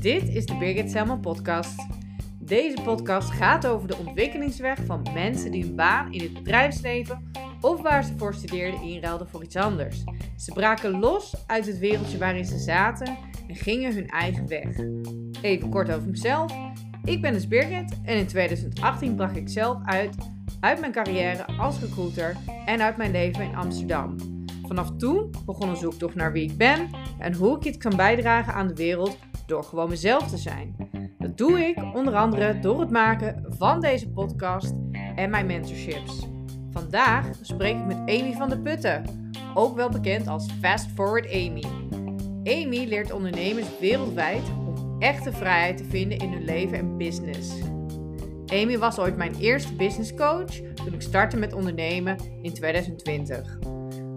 Dit is de Birgit Selman podcast. Deze podcast gaat over de ontwikkelingsweg van mensen die hun baan in het bedrijfsleven of waar ze voor studeerden inruilden voor iets anders. Ze braken los uit het wereldje waarin ze zaten en gingen hun eigen weg. Even kort over mezelf. Ik ben dus Birgit en in 2018 bracht ik zelf uit uit mijn carrière als recruiter en uit mijn leven in Amsterdam. Vanaf toen begon een zoektocht naar wie ik ben en hoe ik iets kan bijdragen aan de wereld door gewoon mezelf te zijn. Dat doe ik onder andere door het maken van deze podcast en mijn mentorships. Vandaag spreek ik met Amy van de Putten, ook wel bekend als Fast Forward Amy. Amy leert ondernemers wereldwijd om echte vrijheid te vinden in hun leven en business. Amy was ooit mijn eerste business coach toen ik startte met ondernemen in 2020.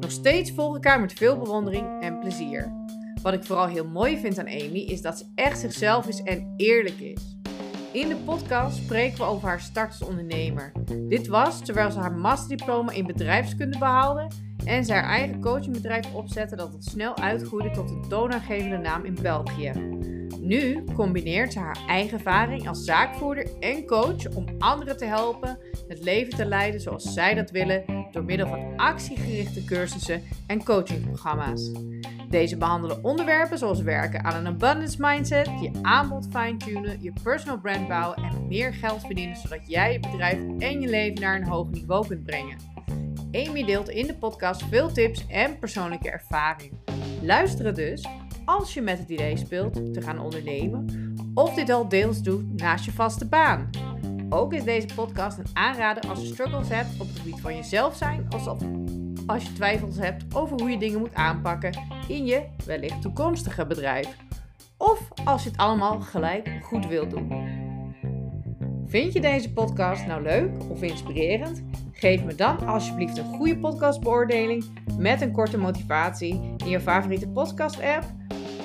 Nog steeds volg ik haar met veel bewondering en plezier. Wat ik vooral heel mooi vind aan Amy is dat ze echt zichzelf is en eerlijk is. In de podcast spreken we over haar start als ondernemer. Dit was terwijl ze haar masterdiploma in bedrijfskunde behaalde en haar eigen coachingbedrijf opzette dat het snel uitgroeide tot een toonaangevende naam in België. Nu combineert ze haar eigen ervaring als zaakvoerder en coach om anderen te helpen het leven te leiden zoals zij dat willen door middel van actiegerichte cursussen en coachingprogramma's. Deze behandelen onderwerpen zoals werken aan een abundance mindset, je aanbod fine-tunen, je personal brand bouwen en meer geld verdienen zodat jij je bedrijf en je leven naar een hoger niveau kunt brengen. Amy deelt in de podcast veel tips en persoonlijke ervaringen. Luisteren dus als je met het idee speelt te gaan ondernemen of dit al deels doet naast je vaste baan. Ook is deze podcast een aanrader als je struggles hebt op het gebied van jezelf zijn, alsof als je twijfels hebt over hoe je dingen moet aanpakken in je wellicht toekomstige bedrijf. Of als je het allemaal gelijk goed wilt doen. Vind je deze podcast nou leuk of inspirerend? Geef me dan alsjeblieft een goede podcastbeoordeling met een korte motivatie in je favoriete podcast-app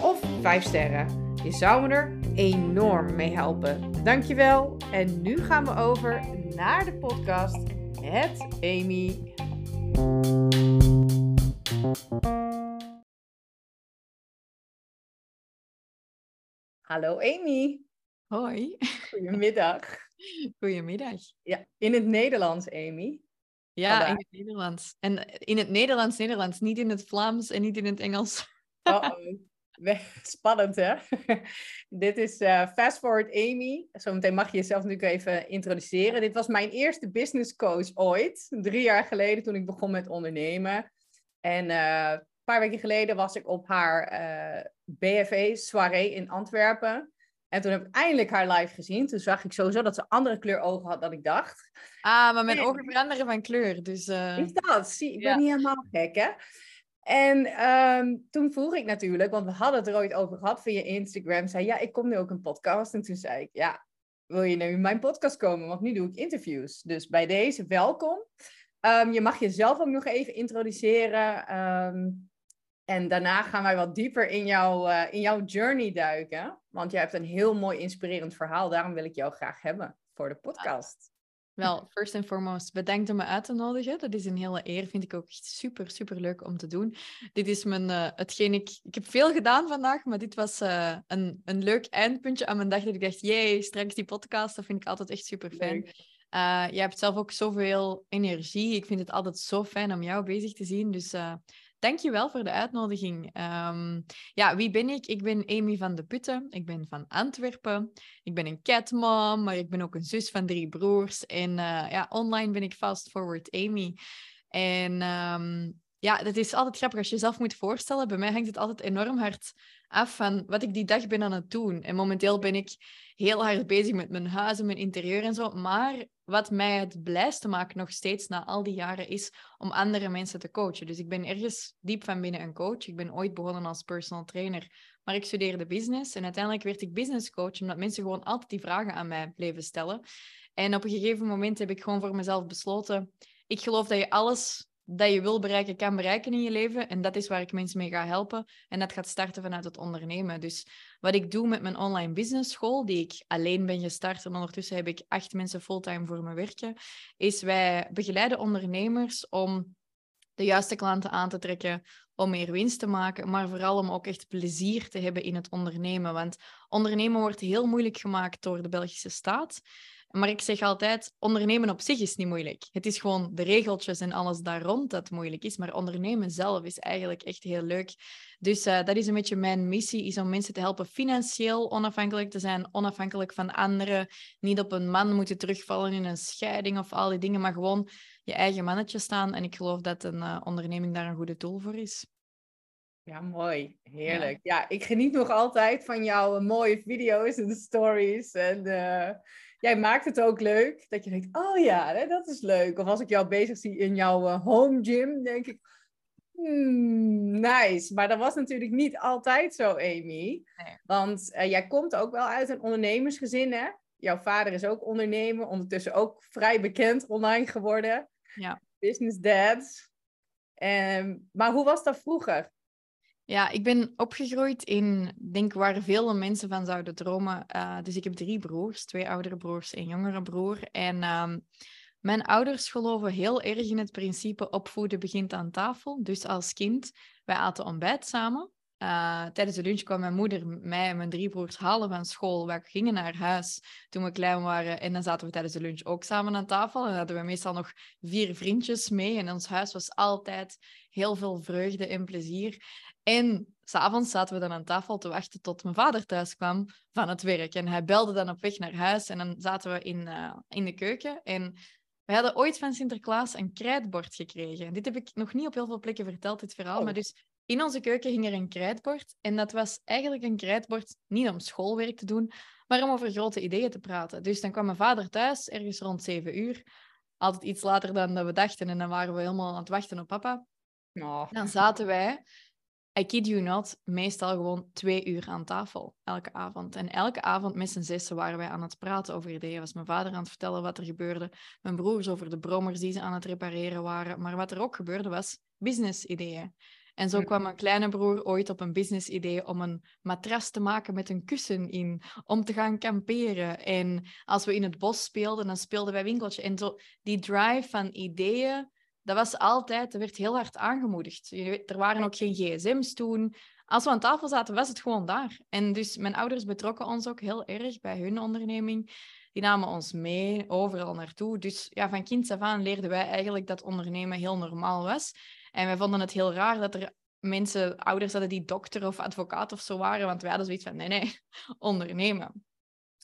of 5 sterren. Je zou me er enorm mee helpen. Dankjewel. En nu gaan we over naar de podcast Het Amy. Hallo Amy. Hoi. Goedemiddag. Goedemiddag. Ja, in het Nederlands, Amy. Ja, Vandaag. in het Nederlands. En in het Nederlands, Nederlands. Niet in het Vlaams en niet in het Engels. Uh-oh. We- Spannend, hè? Dit is eh, Fast Forward Amy. Zometeen mag je jezelf natuurlijk even introduceren. Dit was mijn eerste business coach ooit. Drie jaar geleden toen ik begon met ondernemen. En eh, een paar weken geleden was ik op haar eh BFE soirée in Antwerpen. En toen heb ik eindelijk haar live gezien. Toen zag ik sowieso dat ze andere kleur ogen had dan ik dacht. Ah, maar mijn ogen veranderen van kleur. Dus eh, Is dat? Zie, ik ben Ja. niet helemaal gek, hè? En ehm, toen vroeg ik natuurlijk, want we hadden het er ooit over gehad via Instagram. Zei, ja, ik kom nu ook een podcast. En toen zei ik, ja, wil je nu in mijn podcast komen? Want nu doe ik interviews. Dus bij deze, welkom. Ehm, je mag jezelf ook nog even introduceren. ehm, en daarna gaan wij wat dieper in, jouw eh, in jouw journey duiken. Want jij hebt een heel mooi inspirerend verhaal. Daarom wil ik jou graag hebben voor de podcast. wel, first and foremost, bedankt om me uit te nodigen. Dat is een hele eer. Vind ik ook echt super, super leuk om te doen. Dit is mijn, eh, hetgeen ik... Ik heb veel gedaan vandaag, maar dit was eh, een, een leuk eindpuntje aan mijn dag. Dat ik dacht, jee, straks die podcast. Dat vind ik altijd echt super fijn. Eh, je hebt zelf ook zoveel energie. Ik vind het altijd zo fijn om jou bezig te zien. Dus eh dank je wel voor de uitnodiging. Ehm, ja, wie ben ik? Ik ben Amy van de Putten. Ik ben van Antwerpen. Ik ben een catmom, maar ik ben ook een zus van drie broers. En eh, ja, online ben ik Fast Forward Amy. En ehm, ja, dat is altijd grappig als je jezelf moet voorstellen. Bij mij hangt het altijd enorm hard af van wat ik die dag ben aan het doen. En momenteel ben ik heel hard bezig met mijn huis en mijn interieur en zo. Maar wat mij het blijste maakt nog steeds na al die jaren is om andere mensen te coachen. Dus ik ben ergens diep van binnen een coach. Ik ben ooit begonnen als personal trainer, maar ik studeerde business. En uiteindelijk werd ik business coach, omdat mensen gewoon altijd die vragen aan mij bleven stellen. En op een gegeven moment heb ik gewoon voor mezelf besloten, ik geloof dat je alles dat je wil bereiken, kan bereiken in je leven. En dat is waar ik mensen mee ga helpen. En dat gaat starten vanuit het ondernemen. Dus wat ik doe met mijn online business school, die ik alleen ben gestart, en ondertussen heb ik acht mensen fulltime voor me werken, is wij begeleiden ondernemers om de juiste klanten aan te trekken, om meer winst te maken, maar vooral om ook echt plezier te hebben in het ondernemen. Want ondernemen wordt heel moeilijk gemaakt door de Belgische staat. Maar ik zeg altijd, ondernemen op zich is niet moeilijk. Het is gewoon de regeltjes en alles daar rond dat moeilijk is. Maar ondernemen zelf is eigenlijk echt heel leuk. Dus uh, dat is een beetje mijn missie, is om mensen te helpen financieel onafhankelijk te zijn, onafhankelijk van anderen. Niet op een man moeten terugvallen in een scheiding of al die dingen, maar gewoon je eigen mannetje staan. En ik geloof dat een uh, onderneming daar een goede tool voor is. Ja, mooi. Heerlijk. Ja. ik geniet nog altijd van jouw mooie video's en stories. En uh, jij maakt het ook leuk. Dat je denkt, oh ja, dat is leuk. Of als ik jou bezig zie in jouw uh, home gym, denk ik, hmm, nice. Maar dat was natuurlijk niet altijd zo, Amy. Want uh, jij komt ook wel uit een ondernemersgezin, hè? Jouw vader is ook ondernemer, ondertussen ook vrij bekend online geworden. Ja. Business dad. Um, maar hoe was dat vroeger? Ja, ik ben opgegroeid in, denk waar veel mensen van zouden dromen. Uh, dus ik heb drie broers, twee oudere broers en jongere broer. En uh, mijn ouders geloven heel erg in het principe opvoeden begint aan tafel. Dus als kind, wij aten ontbijt samen. Uh, tijdens de lunch kwam mijn moeder mij en mijn drie broers halen van school. We gingen naar huis toen we klein waren. En dan zaten we tijdens de lunch ook samen aan tafel. En hadden we meestal nog vier vriendjes mee. En ons huis was altijd heel veel vreugde en plezier. En s'avonds zaten we dan aan tafel te wachten tot mijn vader thuis kwam van het werk. En hij belde dan op weg naar huis. En dan zaten we in, uh, in de keuken. En we hadden ooit van Sinterklaas een krijtbord gekregen. Dit heb ik nog niet op heel veel plekken verteld, dit verhaal. Oh. Maar dus in onze keuken hing er een krijtbord. En dat was eigenlijk een krijtbord niet om schoolwerk te doen, maar om over grote ideeën te praten. Dus dan kwam mijn vader thuis, ergens rond zeven uur. Altijd iets later dan we dachten. En dan waren we helemaal aan het wachten op papa. Oh. Dan zaten wij I kid you not, meestal gewoon twee uur aan tafel, elke avond. En elke avond met z'n zessen waren wij aan het praten over ideeën. Was mijn vader aan het vertellen wat er gebeurde. Mijn broers over de brommers die ze aan het repareren waren. Maar wat er ook gebeurde was business-ideeën. En zo kwam mijn kleine broer ooit op een business-idee om een matras te maken met een kussen in, om te gaan kamperen. En als we in het bos speelden, dan speelden wij winkeltje. En zo die drive van ideeën dat was altijd, er werd heel hard aangemoedigd. Er waren ook geen gsm's toen. Als we aan tafel zaten, was het gewoon daar. En dus mijn ouders betrokken ons ook heel erg bij hun onderneming. Die namen ons mee, overal naartoe. Dus ja, van kinds af aan leerden wij eigenlijk dat ondernemen heel normaal was. En wij vonden het heel raar dat er mensen, ouders hadden die dokter of advocaat of zo waren. Want wij hadden zoiets van, nee, nee, ondernemen.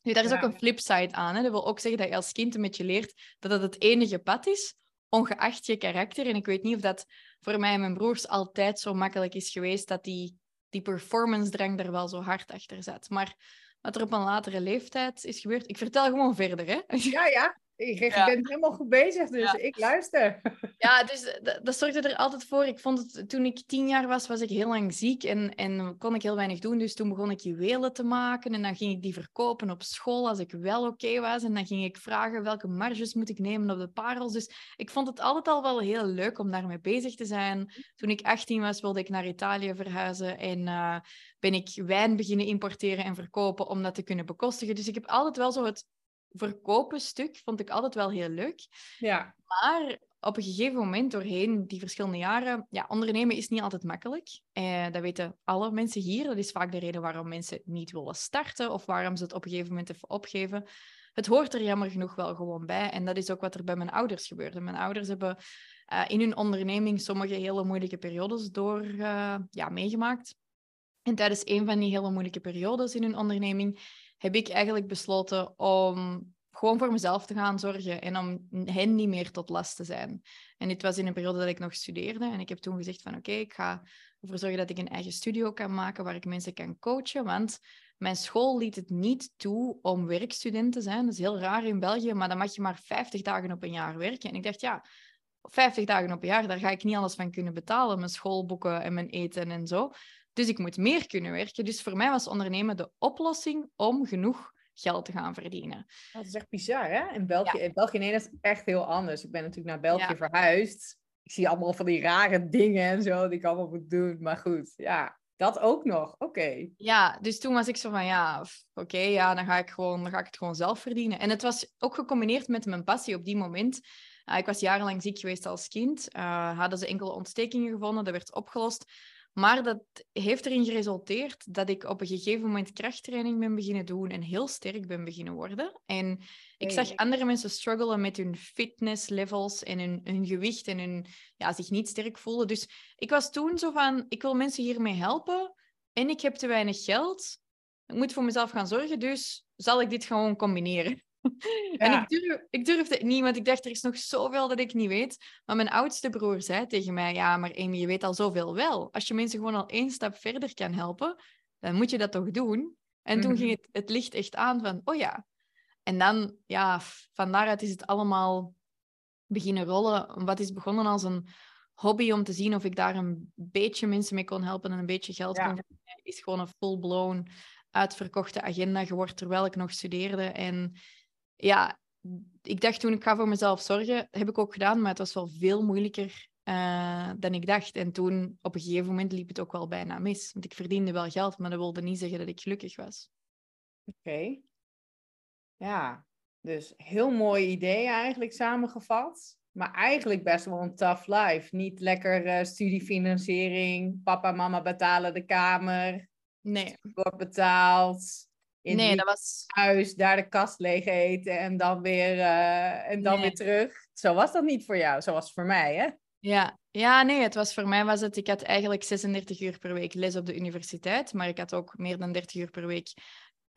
Nu, daar is ook een flipside aan. Hè. Dat wil ook zeggen dat je als kind een beetje leert dat het het enige pad is ongeacht je karakter. En ik weet niet of dat voor mij en mijn broers altijd zo makkelijk is geweest dat die, die performance-drang er wel zo hard achter zat. Maar wat er op een latere leeftijd is gebeurd, ik vertel gewoon verder. Hè? Ja, ja. Je, ja. bent helemaal goed bezig, dus ik luister. Ja, dus dat, dat, zorgde er altijd voor. Ik vond het, toen ik tien jaar was, was ik heel lang ziek en, en kon ik heel weinig doen. Dus toen begon ik juwelen te maken en dan ging ik die verkopen op school als ik wel oké was. En dan ging ik vragen welke marges moet ik nemen op de parels. Dus ik vond het altijd al wel heel leuk om daarmee bezig te zijn. Toen ik 18 was, wilde ik naar Italië verhuizen en uh, ben ik wijn beginnen importeren en verkopen om dat te kunnen bekostigen. Dus ik heb altijd wel zo het verkopen stuk vond ik altijd wel heel leuk. Ja. Maar op een gegeven moment, doorheen die verschillende jaren, ja, ondernemen is niet altijd makkelijk. Eh, dat weten alle mensen hier. Dat is vaak de reden waarom mensen niet willen starten of waarom ze het op een gegeven moment even opgeven. Het hoort er jammer genoeg wel gewoon bij. En dat is ook wat er bij mijn ouders gebeurde. Mijn ouders hebben uh, in hun onderneming sommige hele moeilijke periodes door uh, ja, meegemaakt. En tijdens een van die hele moeilijke periodes in hun onderneming heb ik eigenlijk besloten om gewoon voor mezelf te gaan zorgen en om hen niet meer tot last te zijn. En dit was in een periode dat ik nog studeerde en ik heb toen gezegd van oké, ik ga ervoor zorgen dat ik een eigen studio kan maken waar ik mensen kan coachen, want mijn school liet het niet toe om werkstudent te zijn. Dat is heel raar in België, maar dan mag je maar 50 dagen op een jaar werken. En ik dacht, ja, 50 dagen op een jaar, daar ga ik niet alles van kunnen betalen. Mijn schoolboeken en mijn eten en zo. Dus ik moet meer kunnen werken. Dus voor mij was ondernemen de oplossing om genoeg geld te gaan verdienen. Dat is echt bizar, hè? In België, in België nee, dat is echt heel anders. Ik ben natuurlijk naar België verhuisd. Ik zie allemaal van die rare dingen en zo die ik allemaal moet doen. Maar goed, ja, dat ook nog. Oké. Ja, dus toen was ik zo van ja, oké, ja, dan ga ik gewoon, dan ga ik het gewoon zelf verdienen. En het was ook gecombineerd met mijn passie op die moment. ik was jarenlang ziek geweest als kind. hadden ze enkele ontstekingen gevonden, dat werd opgelost. Maar dat heeft erin geresulteerd dat ik op een gegeven moment krachttraining ben beginnen doen en heel sterk ben beginnen worden. En ik zag andere mensen struggelen met hun fitnesslevels en hun, hun gewicht en hun, ja, zich niet sterk voelen. Dus ik was toen zo van, ik wil mensen hiermee helpen en ik heb te weinig geld. Ik moet voor mezelf gaan zorgen, dus zal ik dit gewoon combineren. En ik, durf, ik durfde het niet, want ik dacht, er is nog zoveel dat ik niet weet. Maar mijn oudste broer zei tegen mij, ja, maar Amy, je weet al zoveel wel. Als je mensen gewoon al één stap verder kan helpen, dan moet je dat toch doen? En toen ging mhm. het, het licht echt aan van, oh ja. En dan, ja, van daaruit is het allemaal beginnen rollen. Wat is begonnen als een hobby om te zien of ik daar een beetje mensen mee kon helpen en een beetje geld kon verdienen, is gewoon een full-blown uitverkochte agenda geworden terwijl ik nog studeerde. En ja, ik dacht toen ik ga voor mezelf zorgen, heb ik ook gedaan, maar het was wel veel moeilijker uh, dan ik dacht. En toen, op een gegeven moment, liep het ook wel bijna mis. Want ik verdiende wel geld, maar dat wilde niet zeggen dat ik gelukkig was. Oké. Ja, dus heel mooi idee eigenlijk samengevat. Maar eigenlijk best wel een tough life. Niet lekker uh, studiefinanciering, papa en mama betalen de kamer. Nee. Wordt betaald in nee, dat was... huis, daar de kast leeg eten en dan weer, uh, en dan weer terug. Zo was dat niet voor jou, zo was het voor mij, hè? Ja. ja, nee, het was voor mij was het, ik had eigenlijk 36 uur per week les op de universiteit, maar ik had ook meer dan 30 uur per week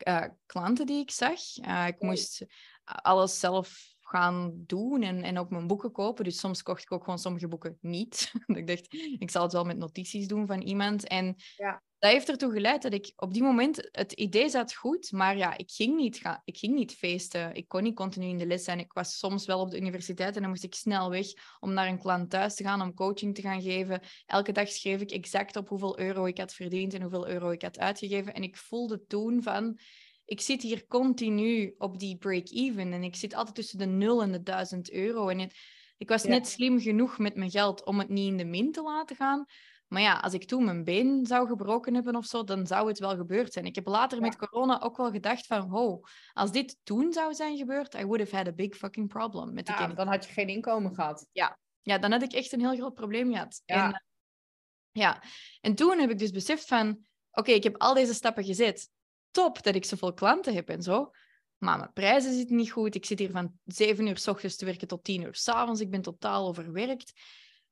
uh, klanten die ik zag. Uh, ik moest alles zelf gaan doen en, en ook mijn boeken kopen. Dus soms kocht ik ook gewoon sommige boeken niet. ik dacht, ik zal het wel met notities doen van iemand. En ja dat heeft ertoe geleid dat ik op die moment, het idee zat goed, maar ja, ik ging niet, gaan, ik ging niet feesten. Ik kon niet continu in de les zijn. Ik was soms wel op de universiteit en dan moest ik snel weg om naar een klant thuis te gaan, om coaching te gaan geven. Elke dag schreef ik exact op hoeveel euro ik had verdiend en hoeveel euro ik had uitgegeven. En ik voelde toen van, ik zit hier continu op die break-even en ik zit altijd tussen de 0 en de 1000 euro. En ik was net slim genoeg met mijn geld om het niet in de min te laten gaan. Maar ja, als ik toen mijn been zou gebroken hebben of zo, dan zou het wel gebeurd zijn. Ik heb later met corona ook wel gedacht van, oh, als dit toen zou zijn gebeurd, I would have had a big fucking problem met de ja, dan had je geen inkomen gehad. Ja. ja, dan had ik echt een heel groot probleem gehad. Ja. En, eh, ja. en toen heb ik dus beseft van, oké, ik heb al deze stappen gezet. Top dat ik zoveel klanten heb en zo. Maar mijn prijzen zitten niet goed. Ik zit hier van 7 uur s ochtends te werken tot 10 uur s avonds. Ik ben totaal overwerkt.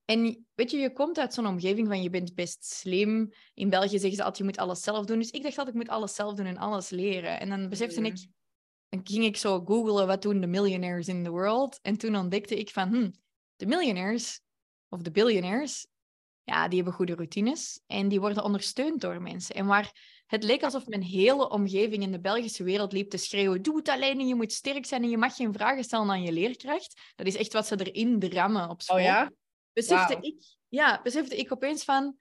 En weet je, je komt uit zo'n omgeving van je bent best slim. In België zeggen ze altijd, je moet alles zelf doen. Dus ik dacht dat ik moet alles zelf doen en alles leren. En dan besefte mm. ik, dan ging ik zo googlen, wat doen de millionaires in the world? En toen ontdekte ik van, hm, de millionaires, of de billionaires, ja, die hebben goede routines. En die worden ondersteund door mensen. En waar het leek alsof mijn hele omgeving in de Belgische wereld liep te schreeuwen, doe het alleen en je moet sterk zijn en je mag geen vragen stellen aan je leerkracht. Dat is echt wat ze erin drammen op school. Oh ja? Besefte, ik, ja, besefte ik opeens van,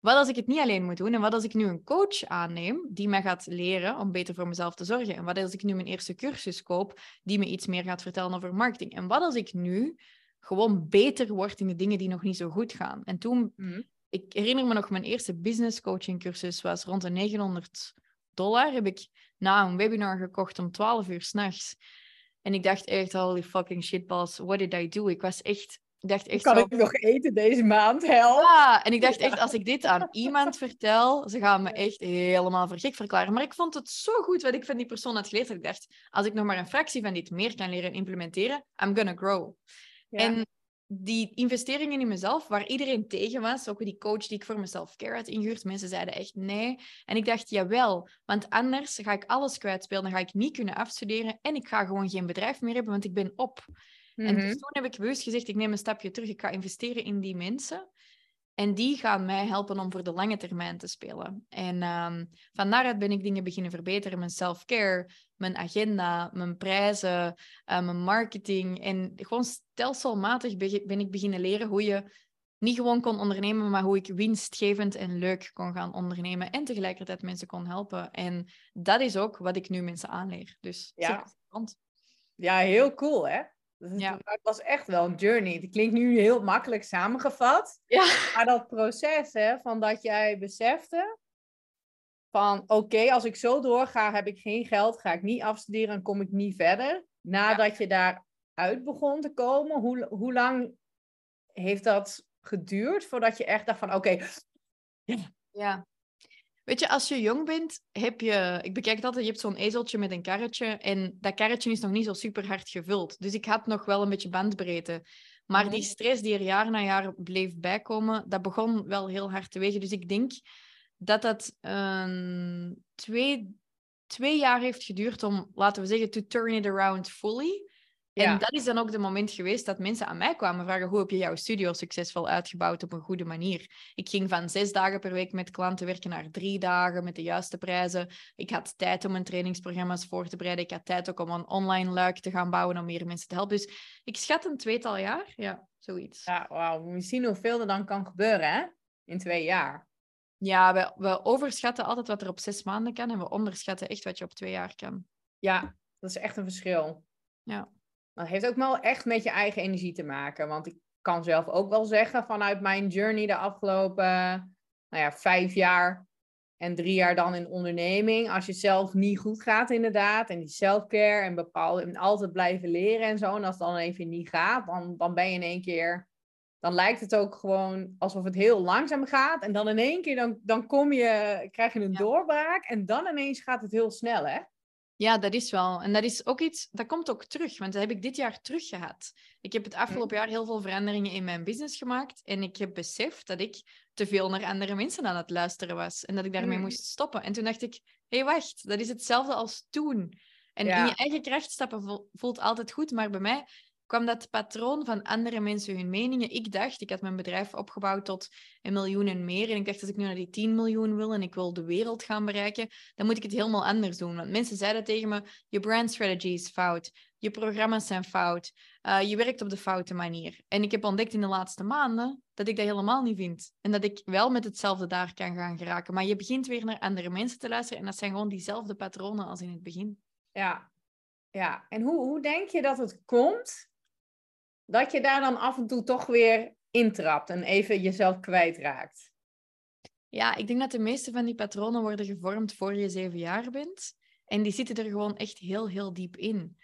wat als ik het niet alleen moet doen? En wat als ik nu een coach aanneem die mij gaat leren om beter voor mezelf te zorgen? En wat als ik nu mijn eerste cursus koop die me iets meer gaat vertellen over marketing? En wat als ik nu gewoon beter word in de dingen die nog niet zo goed gaan? En toen, mhm. ik herinner me nog, mijn eerste business coaching cursus was rond de 900 dollar. Heb ik na een webinar gekocht om 12 uur s'nachts. En ik dacht echt, holy fucking shitballs, what did I do? Ik was echt ik dacht echt kan ik nog eten deze maand? Hel. Ja, en ik dacht echt, als ik dit aan iemand vertel, ze gaan me echt helemaal voor gek verklaren. Maar ik vond het zo goed wat ik van die persoon had geleerd, dat ik dacht, als ik nog maar een fractie van dit meer kan leren implementeren, I'm gonna grow. En die investeringen in mezelf, waar iedereen tegen was, ook die coach die ik voor mezelf care had ingehuurd, mensen zeiden echt nee. En ik dacht, jawel, want anders ga ik alles kwijtspelen, dan ga ik niet kunnen afstuderen en ik ga gewoon geen bedrijf meer hebben, want ik ben op. En dus mhm. toen heb ik bewust gezegd, ik neem een stapje terug, ik ga investeren in die mensen. En die gaan mij helpen om voor de lange termijn te spelen. En um, van daaruit ben ik dingen beginnen verbeteren. Mijn self-care, mijn agenda, mijn prijzen, uh, mijn marketing. En gewoon stelselmatig ben ik beginnen leren hoe je niet gewoon kon ondernemen, maar hoe ik winstgevend en leuk kon gaan ondernemen. En tegelijkertijd mensen kon helpen. En dat is ook wat ik nu mensen aanleer. Dus ja, ja heel cool hè? Ja. Het was echt wel een journey. Het klinkt nu heel makkelijk samengevat. Ja. Maar dat proces hè, van dat jij besefte van oké, als ik zo doorga, heb ik geen geld, ga ik niet afstuderen en kom ik niet verder. Nadat je daar uit begon te komen, hoe, hoe lang heeft dat geduurd voordat je echt dacht van oké. Ja. Weet je, als je jong bent, heb je... Ik bekijk altijd, je hebt zo'n ezeltje met een karretje. En dat karretje is nog niet zo super hard gevuld. Dus ik had nog wel een beetje bandbreedte. Maar die Mhm. stress die er jaar na jaar bleef bijkomen, dat begon wel heel hard te wegen. Dus ik denk dat dat ehm, twee, twee jaar heeft geduurd om, laten we zeggen, to turn it around fully. Ja. En dat is dan ook de moment geweest dat mensen aan mij kwamen vragen: hoe heb je jouw studio succesvol uitgebouwd op een goede manier? Ik ging van zes dagen per week met klanten werken naar drie dagen met de juiste prijzen. Ik had tijd om mijn trainingsprogramma's voor te bereiden. Ik had tijd ook om een online luik te gaan bouwen om meer mensen te helpen. Dus ik schat een tweetal jaar. Ja, zoiets. Ja, wauw. Je zien hoeveel er dan kan gebeuren, hè? In twee jaar. Ja, we, we overschatten altijd wat er op zes maanden kan en we onderschatten echt wat je op twee jaar kan. Ja, dat is echt een verschil. Ja. Dat heeft ook wel echt met je eigen energie te maken. Want ik kan zelf ook wel zeggen vanuit mijn journey de afgelopen nou ja, vijf jaar en drie jaar dan in onderneming. Als je zelf niet goed gaat inderdaad. En die self-care en bepaalde en altijd blijven leren en zo. En als het dan even niet gaat, dan, dan ben je in één keer... Dan lijkt het ook gewoon alsof het heel langzaam gaat. En dan in één keer dan, dan kom je, krijg je een Ja. doorbraak. En dan ineens gaat het heel snel, hè? Ja, dat is wel. En dat is ook iets, dat komt ook terug, want dat heb ik dit jaar terug gehad. Ik heb het afgelopen jaar heel veel veranderingen in mijn business gemaakt en ik heb beseft dat ik te veel naar andere mensen aan het luisteren was en dat ik daarmee Mm. moest stoppen. En toen dacht ik, hé hey, wacht, dat is hetzelfde als toen. En Ja. in je eigen kracht stappen vo- voelt altijd goed, maar bij mij kwam dat patroon van andere mensen hun meningen. Ik dacht, ik had mijn bedrijf opgebouwd tot een miljoen en meer. En ik dacht, als ik nu naar die 10 miljoen wil en ik wil de wereld gaan bereiken, dan moet ik het helemaal anders doen. Want mensen zeiden tegen me, je brand strategy is fout, je programma's zijn fout, eh, je werkt op de foute manier. En ik heb ontdekt in de laatste maanden dat ik dat helemaal niet vind. En dat ik wel met hetzelfde daar kan gaan geraken. Maar je begint weer naar andere mensen te luisteren en dat zijn gewoon diezelfde patronen als in het begin. Ja, ja. En hoe, hoe denk je dat het komt dat je daar dan af en toe toch weer intrapt en even jezelf kwijtraakt? Ja, ik denk dat de meeste van die patronen worden gevormd voor je zeven jaar bent. En die zitten er gewoon echt heel, heel diep in.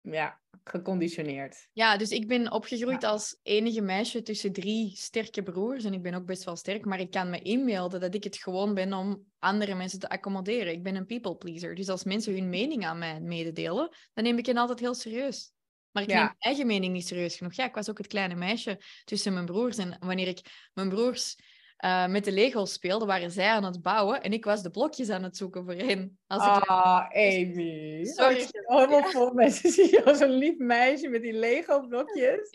Ja, geconditioneerd. Ja, dus ik ben opgegroeid als enige meisje tussen drie sterke broers. En ik ben ook best wel sterk, maar ik kan me inbeelden dat ik het gewoon ben om andere mensen te accommoderen. Ik ben een people pleaser. Dus als mensen hun mening aan mij mededelen, dan neem ik hen altijd heel serieus. Maar ik Ja. neem mijn eigen mening niet serieus genoeg. Ja, ik was ook het kleine meisje tussen mijn broers. En wanneer ik mijn broers eh, met de Legos speelde, waren zij aan het bouwen en ik was de blokjes aan het zoeken voor hen. Als ik Ah, Amy. Sorry. Ik Helemaal vol mensen zie je als een lief meisje met die Lego-blokjes.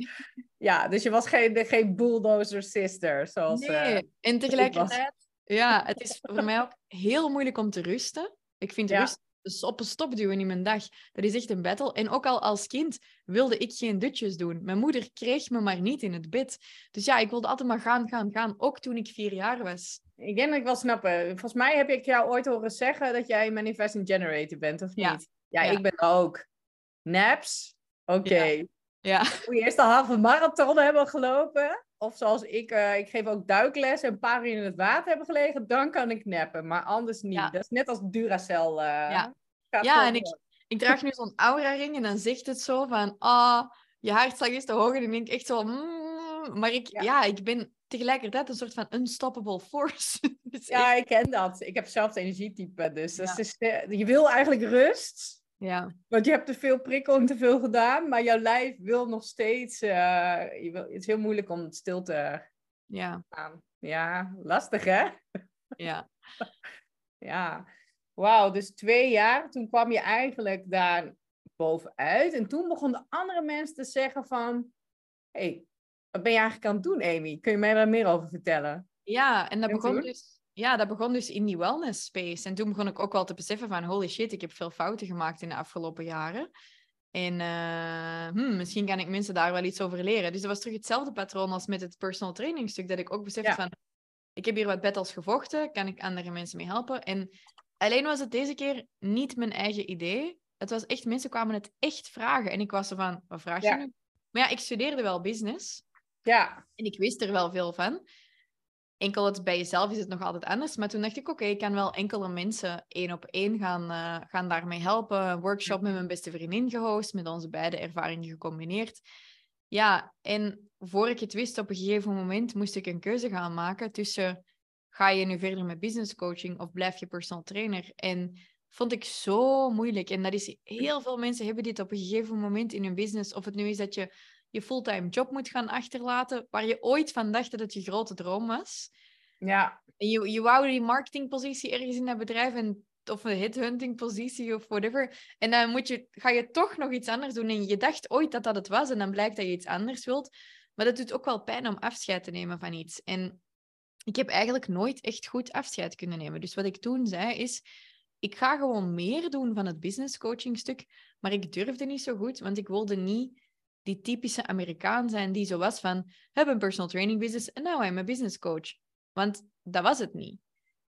Ja, dus je was geen, geen bulldozer sister, zoals... Nee, eh, en tegelijkertijd, ja, het is voor mij ook heel moeilijk om te rusten. Ik vind Ja. rust dus op een stop duwen in mijn dag, dat is echt een battle. En ook al als kind wilde ik geen dutjes doen. Mijn moeder kreeg me maar niet in het bed. Dus ja, ik wilde altijd maar gaan, gaan, gaan. Ook toen ik vier jaar was. Ik denk dat ik wel snappen. Volgens mij heb ik jou ooit horen zeggen dat jij manifesting generator bent, of Ja. niet? Ja, Ja. ik ben ook. Naps? Oké. Ja, Moet je eerst de halve marathon hebben gelopen? Of zoals ik, eh, ik geef ook duikles en een paar uur in het water hebben gelegen, dan kan ik nappen. Maar anders niet. Ja. Dat is net als Duracell. eh Ja. Ja, en ik- ik draag nu zo'n aura-ring en dan zegt het zo van... Ah, je hartslag is te hoog. En ik denk echt zo... mm, maar ik, Ja. ja. ik ben tegelijkertijd een soort van unstoppable force. Dus Ja, ik- ik ken dat. Ik heb zelf het energietype. Dus is, eh, je wil eigenlijk rust. Ja. Want je hebt te veel prikkel en te veel gedaan. Maar jouw lijf wil nog steeds... eh, je wil, het is heel moeilijk om het stil te ja, gaan. Ja, lastig hè? ja. Ja, wauw. Dus twee jaar, toen kwam je eigenlijk daar bovenuit. En toen begonnen andere mensen te zeggen van... Hé, hey, wat ben je eigenlijk aan het doen, Amy? Kun je mij daar meer over vertellen? Ja, en dat En begon, toen? dus, ja, dat begon dus in die wellness space. En toen begon ik ook wel te beseffen van... Holy shit, ik heb veel fouten gemaakt in de afgelopen jaren. En eh, hmm, misschien kan ik mensen daar wel iets over leren. Dus dat was terug hetzelfde patroon als met het personal training stuk. Dat ik ook besefte Ja. van... Ik heb hier wat battles gevochten. Kan ik andere mensen mee helpen? En alleen was het deze keer niet mijn eigen idee. Het was echt... Mensen kwamen het echt vragen. En ik was er van... Wat vraag je Ja. nu? Maar ja, ik studeerde wel business. Ja, En ik wist er wel veel van. Enkel het bij jezelf is het nog altijd anders. Maar toen dacht ik, oké, ik kan wel enkele mensen één op één gaan, uh, gaan daarmee helpen. Een workshop met mijn beste vriendin gehost, met onze beide ervaringen gecombineerd. Ja, en voor ik het wist, op een gegeven moment moest ik een keuze gaan maken tussen ga je nu verder met business coaching of blijf je personal trainer? En vond ik zo moeilijk. En dat is heel veel mensen hebben dit op een gegeven moment in hun business. Of het nu is dat je je fulltime job moet gaan achterlaten, waar je ooit van dacht dat het je grote droom was. Ja. je, je wou die marketingpositie ergens in dat bedrijf en, of een headhunting positie of whatever. En dan moet je, ga je toch nog iets anders doen. En je dacht ooit dat dat het was en dan blijkt dat je iets anders wilt. Maar dat doet ook wel pijn om afscheid te nemen van iets. En ik heb eigenlijk nooit echt goed afscheid kunnen nemen. Dus wat ik toen zei is, ik ga gewoon meer doen van het business coaching stuk, maar ik durfde niet zo goed, want ik wilde niet die typische Amerikaan zijn die zo was van, heb een personal training business en now I'm a business coach. Want dat was het niet.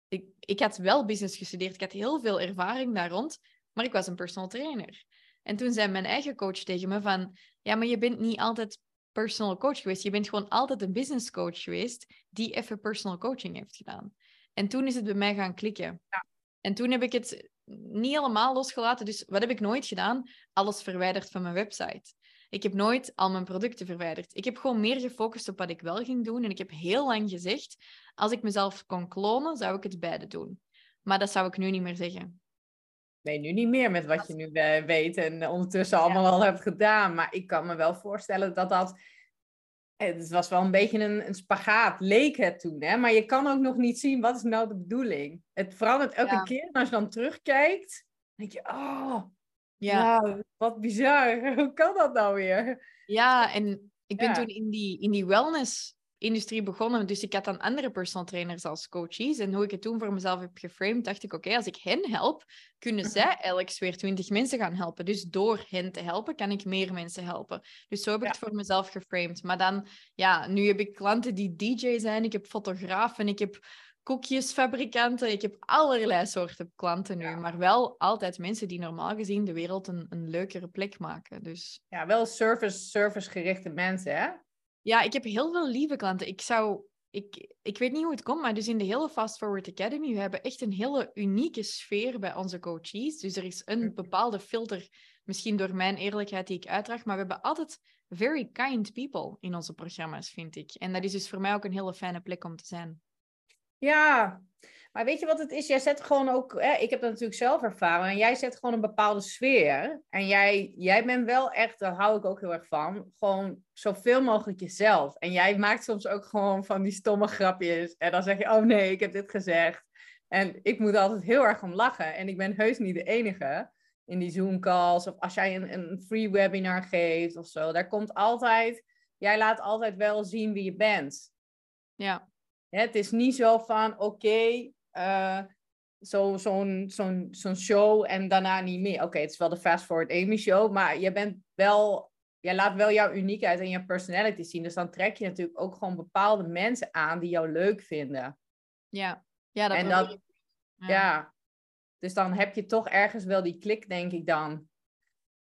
Ik, ik had wel business gestudeerd, ik had heel veel ervaring daar rond, maar ik was een personal trainer. En toen zei mijn eigen coach tegen me van, ja, maar je bent niet altijd personal coach geweest. Je bent gewoon altijd een business coach geweest die even personal coaching heeft gedaan. En toen is het bij mij gaan klikken. Ja. En toen heb ik het niet helemaal losgelaten. Dus wat heb ik nooit gedaan? Alles verwijderd van mijn website. Ik heb nooit al mijn producten verwijderd. Ik heb gewoon meer gefocust op wat ik wel ging doen. En ik heb heel lang gezegd, als ik mezelf kon klonen, zou ik het beide doen. Maar dat zou ik nu niet meer zeggen. Nee, nu niet meer met wat je nu weet en ondertussen allemaal al hebt gedaan. Maar ik kan me wel voorstellen dat dat het was wel een beetje een, een spagaat, leek het toen. Hè? Maar je kan ook nog niet zien, wat is nou de bedoeling? Het verandert elke keer. En als je dan terugkijkt, denk je, oh, ja. wat bizar. Hoe kan dat nou weer? Ja, en ik ben toen in die, in die wellness industrie begonnen. Dus ik had dan andere personal trainers als coaches. En hoe ik het toen voor mezelf heb geframed, dacht ik, oké, als ik hen help, kunnen mhm. zij elk weer twintig mensen gaan helpen. Dus door hen te helpen, kan ik meer mensen helpen. Dus zo heb ik het voor mezelf geframed. Maar dan, ja, nu heb ik klanten die DJ zijn, ik heb fotografen, ik heb koekjesfabrikanten, ik heb allerlei soorten klanten nu. Maar wel altijd mensen die normaal gezien de wereld een, een leukere plek maken. Dus... Ja, wel service, servicegerichte mensen, hè? Ja, ik heb heel veel lieve klanten. Ik zou... Ik, ik weet niet hoe het komt, maar dus in de hele Fast Forward Academy, we hebben echt een hele unieke sfeer bij onze coaches. Dus er is een mhm. bepaalde filter, misschien door mijn eerlijkheid die ik uitdraag, maar we hebben altijd very kind people in onze programma's, vind ik. En dat is dus voor mij ook een hele fijne plek om te zijn. Ja, maar weet je wat het is? Jij zet gewoon ook, hè, ik heb dat natuurlijk zelf ervaren, en jij zet gewoon een bepaalde sfeer. En jij, jij bent wel echt, daar hou ik ook heel erg van, gewoon zoveel mogelijk jezelf. En jij maakt soms ook gewoon van die stomme grapjes. En dan zeg je, oh nee, ik heb dit gezegd. En ik moet altijd heel erg om lachen. En ik ben heus niet de enige in die Zoom-calls. Of als jij een, een free webinar geeft of zo. Daar komt altijd, jij laat altijd wel zien wie je bent. Ja. Het is niet zo van, oké, okay, uh, zo'n zo zo'n show en daarna niet meer. Oké, het is wel de Fast Forward Amy show, maar je bent wel, jij laat wel jouw uniekheid en je personality zien. Dus dan trek je natuurlijk ook gewoon bepaalde mensen aan die jou leuk vinden. Ja, ja dat en dat, ja. ja. Dus dan heb je toch ergens wel die klik, denk ik dan.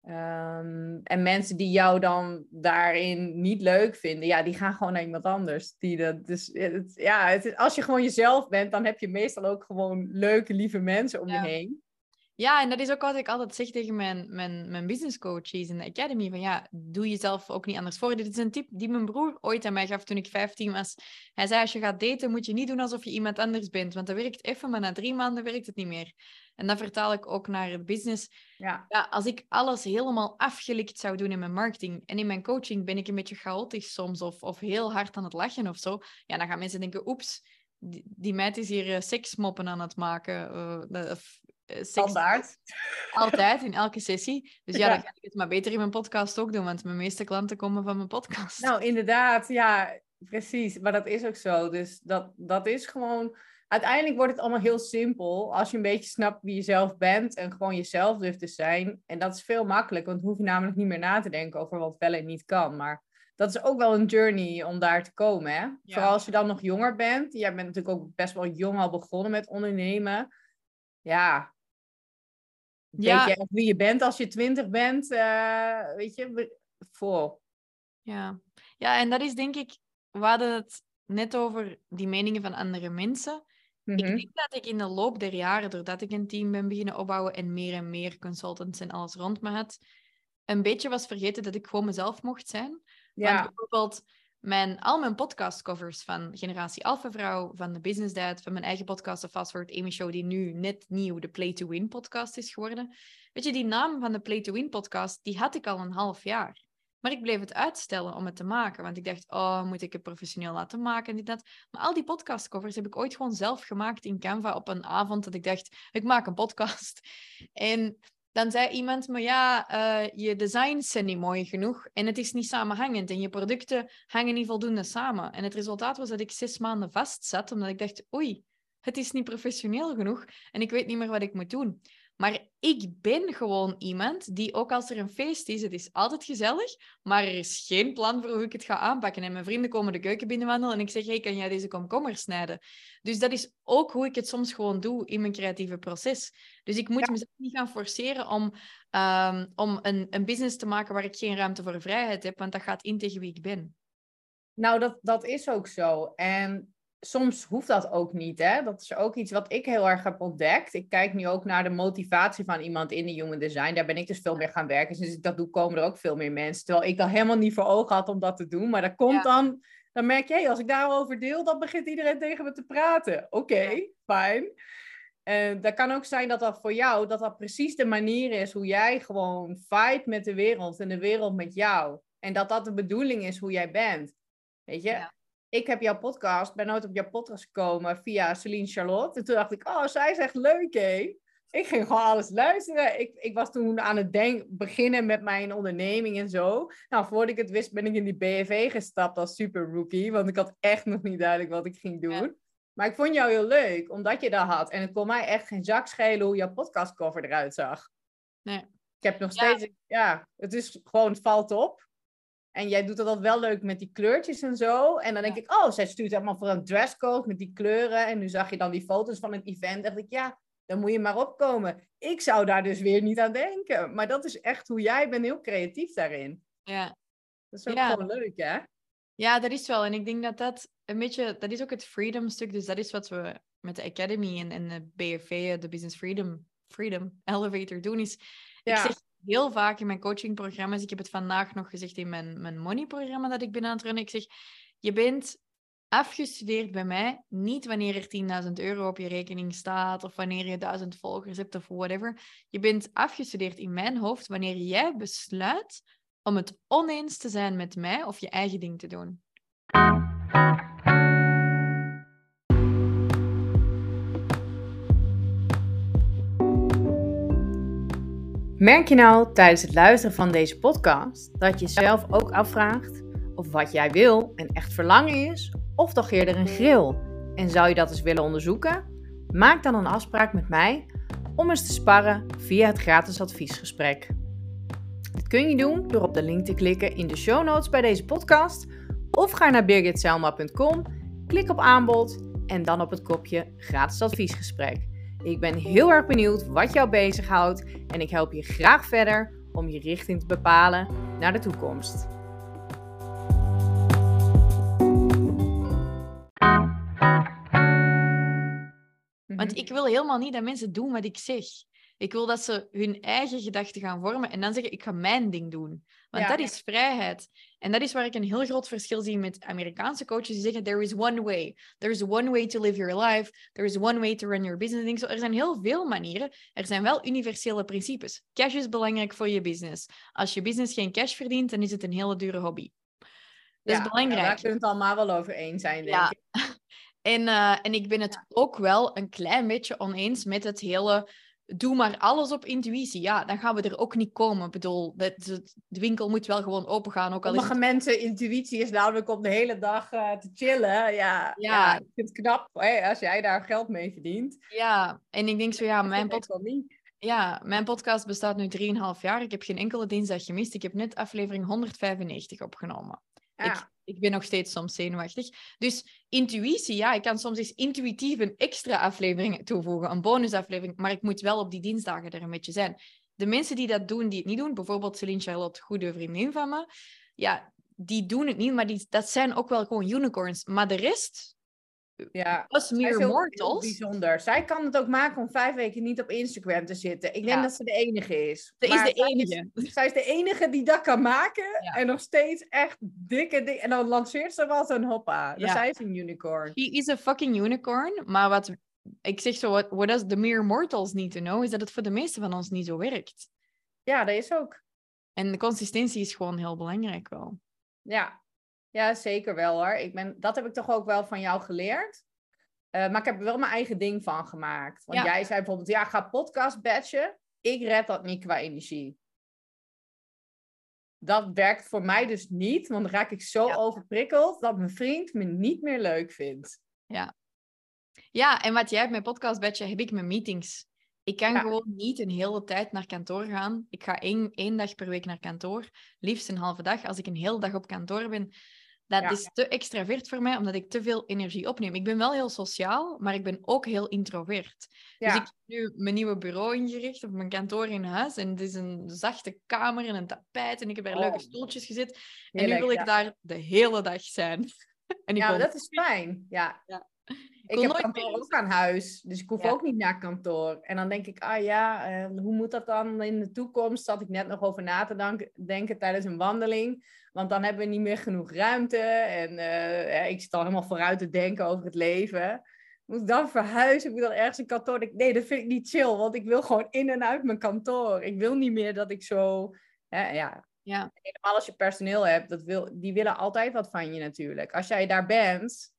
Um, en mensen die jou dan daarin niet leuk vinden, ja, die gaan gewoon naar iemand anders. Die dat, dus het, ja, het is, als je gewoon jezelf bent, dan heb je meestal ook gewoon leuke, lieve mensen om je heen. Ja, en dat is ook wat ik altijd zeg tegen mijn, mijn, mijn business coaches in de academy. Van ja, doe jezelf ook niet anders voor. Dit is een tip die mijn broer ooit aan mij gaf toen ik 15 was. Hij zei, als je gaat daten, moet je niet doen alsof je iemand anders bent. Want dat werkt even, maar na drie maanden werkt het niet meer. En dat vertaal ik ook naar het business. Ja. ja. als ik alles helemaal afgelikt zou doen in mijn marketing en in mijn coaching ben ik een beetje chaotisch soms of, of heel hard aan het lachen of zo, ja, dan gaan mensen denken, oeps, die, die meid is hier uh, seksmoppen aan het maken. Uh, Standaard. Altijd, in elke sessie. Dus ja, dan ga ik het maar beter in mijn podcast ook doen, want mijn meeste klanten komen van mijn podcast. Nou, inderdaad, ja, precies. Maar dat is ook zo. Dus dat, dat is gewoon uiteindelijk wordt het allemaal heel simpel als je een beetje snapt wie je zelf bent en gewoon jezelf durft te zijn. En dat is veel makkelijker, want dan hoef je namelijk niet meer na te denken over wat wel en niet kan. Maar dat is ook wel een journey om daar te komen. Hè? Vooral als je dan nog jonger bent. Jij bent natuurlijk ook best wel jong al begonnen met ondernemen. Ja. Weet je wie je bent als je twintig bent? Uh, weet je, vol. Ja. ja, en dat is denk ik, we hadden het net over die meningen van andere mensen. Ik Mhm. denk dat ik in de loop der jaren, doordat ik een team ben beginnen opbouwen en meer en meer consultants en alles rond me had, een beetje was vergeten dat ik gewoon mezelf mocht zijn. Want Ja, bijvoorbeeld mijn, al mijn podcastcovers van Generatie Alpha Vrouw, van de Business Dad, van mijn eigen podcast, de Fast Forward Amy Show, die nu net nieuw de Play to Win podcast is geworden. Weet je, die naam van de Play to Win podcast, die had ik al een half jaar. Maar ik bleef het uitstellen om het te maken. Want ik dacht, oh, moet ik het professioneel laten maken en dit, dat. Maar al die podcastcovers heb ik ooit gewoon zelf gemaakt in Canva op een avond dat ik dacht, ik maak een podcast. En dan zei iemand me, ja, eh, je designs zijn niet mooi genoeg en het is niet samenhangend en je producten hangen niet voldoende samen. En het resultaat was dat ik zes maanden vast zat, omdat ik dacht, oei, het is niet professioneel genoeg en ik weet niet meer wat ik moet doen. Maar ik ben gewoon iemand die, ook als er een feest is, het is altijd gezellig, maar er is geen plan voor hoe ik het ga aanpakken. En mijn vrienden komen de keuken binnenwandelen en ik zeg, hey, kan jij deze komkommer snijden? Dus dat is ook hoe ik het soms gewoon doe in mijn creatieve proces. Dus ik moet Ja. mezelf niet gaan forceren om, ehm, om een, een business te maken waar ik geen ruimte voor vrijheid heb, want dat gaat in tegen wie ik ben. nou dat, dat is ook zo. En soms hoeft dat ook niet, hè. Dat is ook iets wat ik heel erg heb ontdekt. Ik kijk nu ook naar de motivatie van iemand in de human design. Daar ben ik dus veel meer gaan werken. Sinds ik dat doe, komen er ook veel meer mensen. Terwijl ik dat helemaal niet voor ogen had om dat te doen. Maar dat komt Ja. dan... Dan merk je, hey, als ik daarover deel, dan begint iedereen tegen me te praten. Oké, Ja. fijn. En dat kan ook zijn dat dat voor jou, dat dat precies de manier is hoe jij gewoon fight met de wereld en de wereld met jou. En dat dat de bedoeling is hoe jij bent. Weet je? Ja. Ik heb jouw podcast, ben nooit op jouw podcast gekomen via Celine Charlotte. En toen dacht ik, oh, zij is echt leuk, hé. Ik ging gewoon alles luisteren. Ik, ik was toen aan het denk, beginnen met mijn onderneming en zo. Nou, voordat ik het wist, ben ik in die BFV gestapt als super rookie. Want ik had echt nog niet duidelijk wat ik ging doen. Ja. Maar ik vond jou heel leuk, omdat je dat had. En het kon mij echt geen zak schelen hoe jouw podcastcover eruit zag. Nee. Ik heb nog Ja. steeds, ja, het is gewoon, het valt op. En jij doet dat altijd wel leuk met die kleurtjes en zo. En dan denk Ja. ik, oh, zij stuurt helemaal voor een dresscode met die kleuren. En nu zag je dan die foto's van het event. dacht ik, ja, dan moet je maar opkomen. Ik zou daar dus weer niet aan denken. Maar dat is echt hoe jij bent, heel creatief daarin. Ja. Dat is ook Ja. gewoon leuk, hè? Ja, dat is wel. En ik denk dat dat een beetje, dat is ook het freedom stuk. Dus dat is wat we met de Academy en, en de BFV, de Business Freedom, Freedom Elevator doen. Is, Ik Ja. zeg heel vaak in mijn coachingprogramma's, ik heb het vandaag nog gezegd in mijn, mijn money-programma dat ik ben aan het runnen. Ik zeg, je bent afgestudeerd bij mij, niet wanneer er 10.000 euro op je rekening staat of wanneer je 1000 volgers hebt of whatever. Je bent afgestudeerd in mijn hoofd wanneer jij besluit om het oneens te zijn met mij of je eigen ding te doen. Merk je nou tijdens het luisteren van deze podcast dat je zelf ook afvraagt of wat jij wil en echt verlangen is, of toch eerder een grill? En zou je dat eens willen onderzoeken? Maak dan een afspraak met mij om eens te sparren via het gratis adviesgesprek. Dit kun je doen door op de link te klikken in de show notes bij deze podcast of ga naar birgitselma.com, klik op aanbod en dan op het kopje gratis adviesgesprek. Ik ben heel erg benieuwd wat jou bezighoudt en ik help je graag verder om je richting te bepalen naar de toekomst. Want ik wil helemaal niet dat mensen doen wat ik zeg. Ik wil dat ze hun eigen gedachten gaan vormen en dan zeggen, ik ga mijn ding doen. Want Ja. dat is vrijheid. En dat is waar ik een heel groot verschil zie met Amerikaanse coaches die zeggen, there is one way. There is one way to live your life. There is one way to run your business. Denk zo, er zijn heel veel manieren. Er zijn wel universele principes. Cash is belangrijk voor je business. Als je business geen cash verdient, dan is het een hele dure hobby. Dat Ja, is belangrijk. Daar kunnen we het allemaal wel over eens zijn, denk Ja. ik. En, eh, en ik ben het ook wel een klein beetje oneens met het hele. Doe maar alles op intuïtie. Ja, dan gaan we er ook niet komen. Ik bedoel, de, winkel moet wel gewoon open gaan. Ook al Sommige het... mensen, intuïtie is namelijk om de hele dag eh, te chillen. Ja, ja. Ja. ik vind het knap hè, als jij daar geld mee verdient. Ja, en ik denk zo, ja, mijn, Dat pod- wel niet. ja, mijn podcast bestaat nu 3,5 jaar. Ik heb geen enkele dinsdag gemist. Ik heb net aflevering 195 opgenomen. Ja. Ik, ik ben nog steeds soms zenuwachtig. Dus intuïtie, ja, ik kan soms eens intuïtief een extra aflevering toevoegen, een bonusaflevering, maar ik moet wel op die dinsdagen er een beetje zijn. De mensen die dat doen, die het niet doen, bijvoorbeeld Celine Charlotte, goede vriendin van me, ja, die doen het niet, maar die, dat zijn ook wel gewoon unicorns. Maar de rest, Ja, was heel mortals. bijzonder. Zij kan het ook maken om vijf weken niet op Instagram te zitten. Ik denk Ja. dat ze de enige is. Ze is de zij enige. Zij is de enige die dat kan maken. Ja. En nog steeds echt dikke ding. En dan lanceert ze wel zo'n hoppa. Dus Ja. zij is een unicorn. She is a fucking unicorn. Maar wat ik zeg zo, what, what does the mere mortals need to know, is dat het voor de meeste van ons niet zo werkt. Ja, dat is ook. En de consistentie is gewoon heel belangrijk wel. Ja. Ja, zeker wel hoor. Ik ben, dat heb ik toch ook wel van jou geleerd. Eh, maar ik heb er wel mijn eigen ding van gemaakt. Want Ja. jij zei bijvoorbeeld, ja, ga podcast batchen. Ik red dat niet qua energie. Dat werkt voor mij dus niet, want dan raak ik zo Ja. overprikkeld dat mijn vriend me niet meer leuk vindt. Ja, en wat jij hebt met podcast badge, heb ik met meetings. Ik kan Ja. gewoon niet een hele tijd naar kantoor gaan. Ik ga één, één dag per week naar kantoor. Liefst een halve dag. Als ik een hele dag op kantoor ben, dat Ja. is te extravert voor mij, omdat ik te veel energie opneem. Ik ben wel heel sociaal, maar ik ben ook heel introvert. Ja, Dus ik heb nu mijn nieuwe bureau ingericht, of mijn kantoor in huis. En het is een zachte kamer en een tapijt. En ik heb er leuke Oh. stoeltjes gezet. En nu wil ik ja. daar de hele dag zijn. en ik Ja, dat is fijn. Ja. Ik wil heb nooit kantoor meer- ook aan huis, dus ik hoef Ja. ook niet naar kantoor. En dan denk ik, ah ja, eh, hoe moet dat dan in de toekomst? Zat ik net nog over na te denken tijdens een wandeling. Want dan hebben we niet meer genoeg ruimte. En eh, ja, ik zit al helemaal vooruit te denken over het leven. Moet ik dan verhuizen? Moet ik dan ergens een kantoor? Nee, dat vind ik niet chill, want ik wil gewoon in en uit mijn kantoor. Ik wil niet meer dat ik zo... Hè, ja, Ja. helemaal als je personeel hebt, dat wil, die willen altijd wat van je natuurlijk. Als jij daar bent,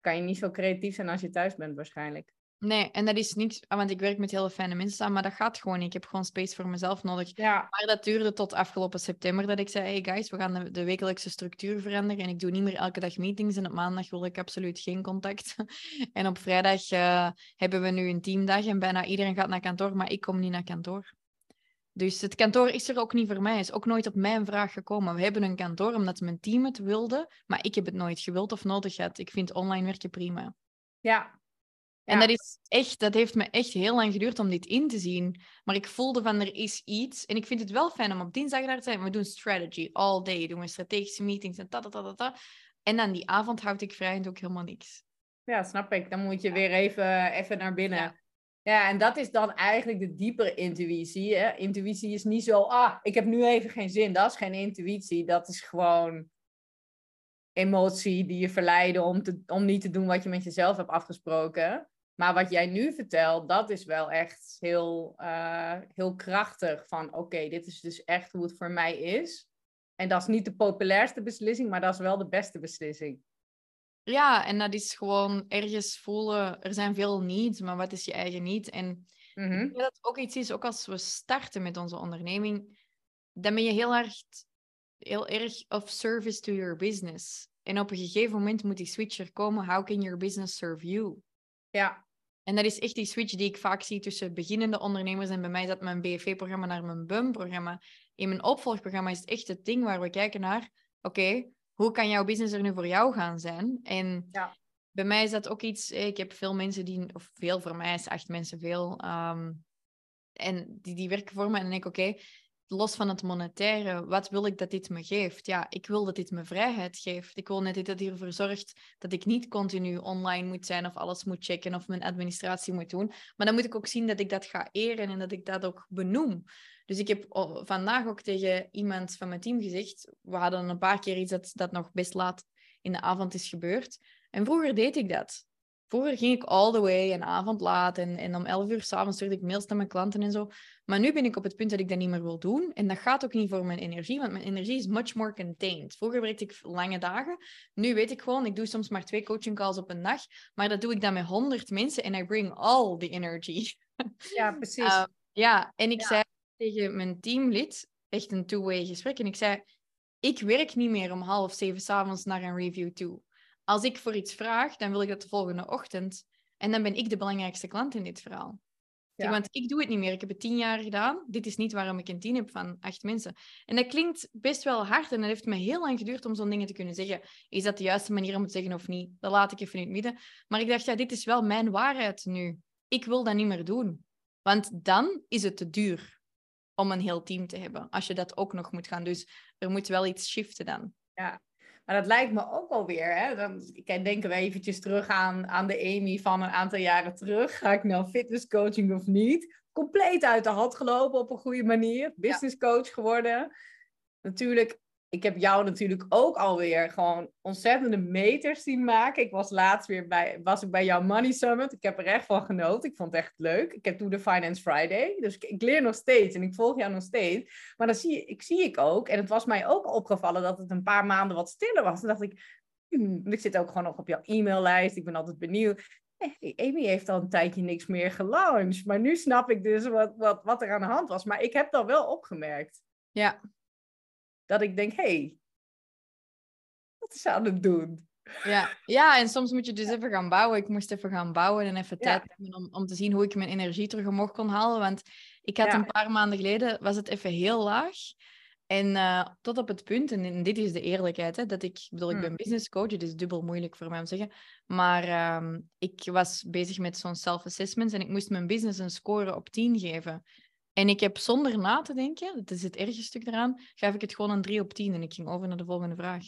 kan je niet zo creatief zijn als je thuis bent waarschijnlijk. Nee, en dat is niks, want ik werk met hele fijne mensen samen, maar dat gaat gewoon niet. Ik heb gewoon space voor mezelf nodig. Ja, Maar dat duurde tot afgelopen september dat ik zei, hey guys, we gaan de, de wekelijkse structuur veranderen en ik doe niet meer elke dag meetings en op maandag wil ik absoluut geen contact. en op vrijdag eh, hebben we nu een teamdag en bijna iedereen gaat naar kantoor, maar ik kom niet naar kantoor. Dus het kantoor is er ook niet voor mij, is ook nooit op mijn vraag gekomen. We hebben een kantoor omdat mijn team het wilde, maar ik heb het nooit gewild of nodig gehad. Ik vind online werken prima. ja, En dat is echt, dat heeft me echt heel lang geduurd om dit in te zien. Maar ik voelde van er is iets. En ik vind het wel fijn om op dinsdag daar te zijn. We doen strategy all day. Doen we strategische meetings en ta ta ta ta. ta. En dan die avond houd ik vrij en doe ik helemaal niks. ja, snap ik. Dan moet je weer even, even naar binnen. Ja. Ja. en dat is dan eigenlijk de diepere intuïtie. Hè? Intuïtie is niet zo, ah, ik heb nu even geen zin. Dat is geen intuïtie. Dat is gewoon emotie die je verleiden om, te, om niet te doen wat je met jezelf hebt afgesproken. Maar wat jij nu vertelt, dat is wel echt heel, eh, heel krachtig. Van oké, dit is dus echt hoe het voor mij is. En dat is niet de populairste beslissing, maar dat is wel de beste beslissing. Ja, en dat is gewoon ergens voelen. Er zijn veel needs, maar wat is je eigen niet? En. Ik denk dat het ook iets is, ook als we starten met onze onderneming, dan ben je heel erg, heel erg of service to your business. En op een gegeven moment moet die switch er komen. How can your business serve you? Ja, En dat is echt die switch die ik vaak zie tussen beginnende ondernemers. En bij mij is dat mijn BFV-programma naar mijn BUM-programma. In mijn opvolgprogramma is het echt het ding waar we kijken naar... Oké, hoe kan jouw business er nu voor jou gaan zijn? En Ja. bij mij is dat ook iets... eh, Ik heb veel mensen die... Of veel, voor mij is acht mensen veel. ehm, en die, die werken voor me. En dan denk ik, oké, los van het monetaire, wat wil ik dat dit me geeft? Ja, ik wil dat dit me vrijheid geeft. Ik wil net dat dit ervoor zorgt dat ik niet continu online moet zijn of alles moet checken of mijn administratie moet doen. Maar dan moet ik ook zien dat ik dat ga eren en dat ik dat ook benoem. Dus ik heb vandaag ook tegen iemand van mijn team gezegd, we hadden een paar keer iets dat, dat nog best laat in de avond is gebeurd. En vroeger deed ik dat. Vroeger ging ik all the way en avond laat en, en om 11 uur s'avonds stuurde ik mails naar mijn klanten en zo. Maar nu ben ik op het punt dat ik dat niet meer wil doen. En dat gaat ook niet voor mijn energie, want mijn energie is much more contained. Vroeger werkte ik lange dagen. Nu weet ik gewoon, ik doe soms maar twee coaching calls op een dag. Maar dat doe ik dan met 100 mensen en I bring all the energy. ja precies. Uh, ja, en ik Ja. zei tegen mijn teamlid, echt een two-way gesprek, en ik zei, ik werk niet meer om half zeven s'avonds naar een review toe. Als ik voor iets vraag, dan wil ik dat de volgende ochtend. En dan ben ik de belangrijkste klant in dit verhaal. Ja. Want ik doe het niet meer. Ik heb het tien jaar gedaan. Dit is niet waarom ik een team heb van acht mensen. En dat klinkt best wel hard. En dat heeft me heel lang geduurd om zo'n dingen te kunnen zeggen. Is dat de juiste manier om het te zeggen of niet? Dat laat ik even in het midden. Maar ik dacht, ja, dit is wel mijn waarheid nu. Ik wil dat niet meer doen. Want dan is het te duur. om een heel team te hebben. Als je dat ook nog moet gaan. Dus er moet wel iets shiften dan. Ja, maar dat lijkt me ook alweer. Hè? Dan denken we eventjes terug aan, aan de Amy van een aantal jaren terug. Ga ik nou fitnesscoaching of niet? Compleet uit de hand gelopen op een goede manier. Business coach geworden. Natuurlijk ik heb jou natuurlijk ook alweer gewoon ontzettende meters zien maken. Ik was laatst weer bij, was ik bij jouw Money Summit. Ik heb er echt van genoten. Ik vond het echt leuk. Ik heb toen de Finance Friday. Dus ik, leer nog steeds en ik volg jou nog steeds. Maar dan zie ik, zie ik ook, en het was mij ook opgevallen dat het een paar maanden wat stiller was. Dan dacht ik, hmm, ik zit ook gewoon nog op jouw e-maillijst. Ik ben altijd benieuwd. Hey, Amy heeft al een tijdje niks meer gelaunched. Maar nu snap ik dus wat, wat, wat er aan de hand was. Maar ik heb dat wel opgemerkt. Ja, dat ik denk, hé, hey, wat is ze aan het doen? Ja. ja, en soms moet je dus even gaan bouwen. Ik moest even gaan bouwen en even tijd hebben om, om te zien hoe ik mijn energie terug omhoog kon halen. Want ik had een paar maanden geleden, was het even heel laag. En uh, tot op het punt, en, dit is de eerlijkheid, hè, dat ik, bedoel, ik ben hmm. business coach, het is dubbel moeilijk voor mij om te zeggen, maar um, ik was bezig met zo'n self-assessments en ik moest mijn business een score op 10 geven. En ik heb zonder na te denken, dat is het ergste stuk eraan, gaf ik het gewoon een 3 op 10 en ik ging over naar de volgende vraag.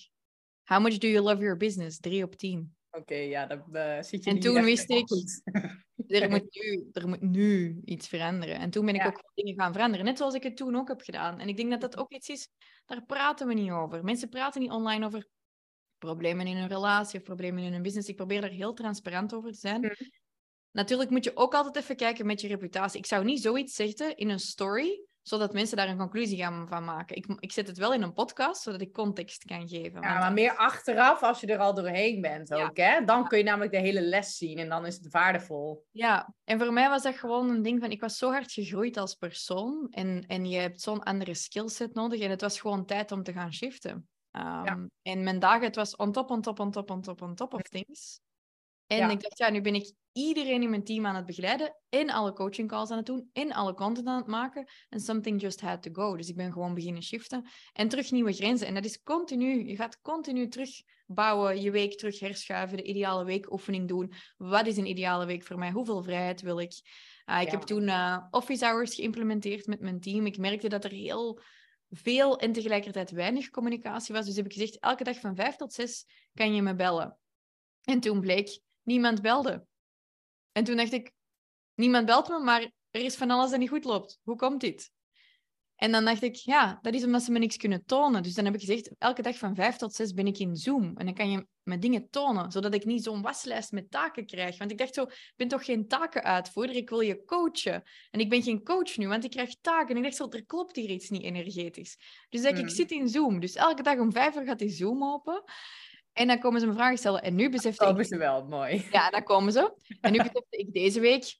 How much do you love your business? 3 op 10. Oké, ja, dat uh, zit je En toen wist ik, er moet, nu, er moet nu iets veranderen. En toen ben ik ook dingen gaan veranderen, net zoals ik het toen ook heb gedaan. En ik denk dat dat ook iets is, daar praten we niet over. Mensen praten niet online over problemen in hun relatie of problemen in hun business. Ik probeer daar heel transparant over te zijn. Mhm. Natuurlijk moet je ook altijd even kijken met je reputatie. Ik zou niet zoiets zeggen in een story, zodat mensen daar een conclusie gaan van maken. Ik, ik zet het wel in een podcast, zodat ik context kan geven. Ja, maar meer achteraf als je er al doorheen bent ook, hè? Dan kun je namelijk de hele les zien en dan is het waardevol. Ja, en voor mij was dat gewoon een ding van, ik was zo hard gegroeid als persoon en, en je hebt zo'n andere skillset nodig en het was gewoon tijd om te gaan shiften. Um, En mijn dagen, het was on top, on top, on top, on top, on top of things. En ik dacht, ja, nu ben ik iedereen in mijn team aan het begeleiden, in alle coaching calls aan het doen, in alle content aan het maken. En something just had to go. Dus ik ben gewoon beginnen shiften en terug nieuwe grenzen. En dat is continu. Je gaat continu terugbouwen, je week terug herschuiven, de ideale weekoefening doen. Wat is een ideale week voor mij? Hoeveel vrijheid wil ik? Uh, ik heb toen uh, office hours geïmplementeerd met mijn team. Ik merkte dat er heel veel en tegelijkertijd weinig communicatie was. Dus heb ik gezegd, elke dag van vijf tot zes kan je me bellen. En toen bleek, niemand belde. En toen dacht ik, niemand belt me, maar er is van alles dat niet goed loopt. Hoe komt dit? En dan dacht ik, ja, dat is omdat ze me niks kunnen tonen. Dus dan heb ik gezegd, elke dag van vijf tot zes ben ik in Zoom. En dan kan je me dingen tonen, zodat ik niet zo'n waslijst met taken krijg. Want ik dacht zo, ik ben toch geen takenuitvoerder, ik wil je coachen. En ik ben geen coach nu, want ik krijg taken. En ik dacht zo, er klopt hier iets niet energetisch. Dus ik, ik hmm. zit in Zoom. Dus elke dag om vijf uur gaat die Zoom open. En dan komen ze me vragen stellen. En nu besefte ik... Dat ze wel, mooi. Ja, dan komen ze. En nu besefte ik deze week...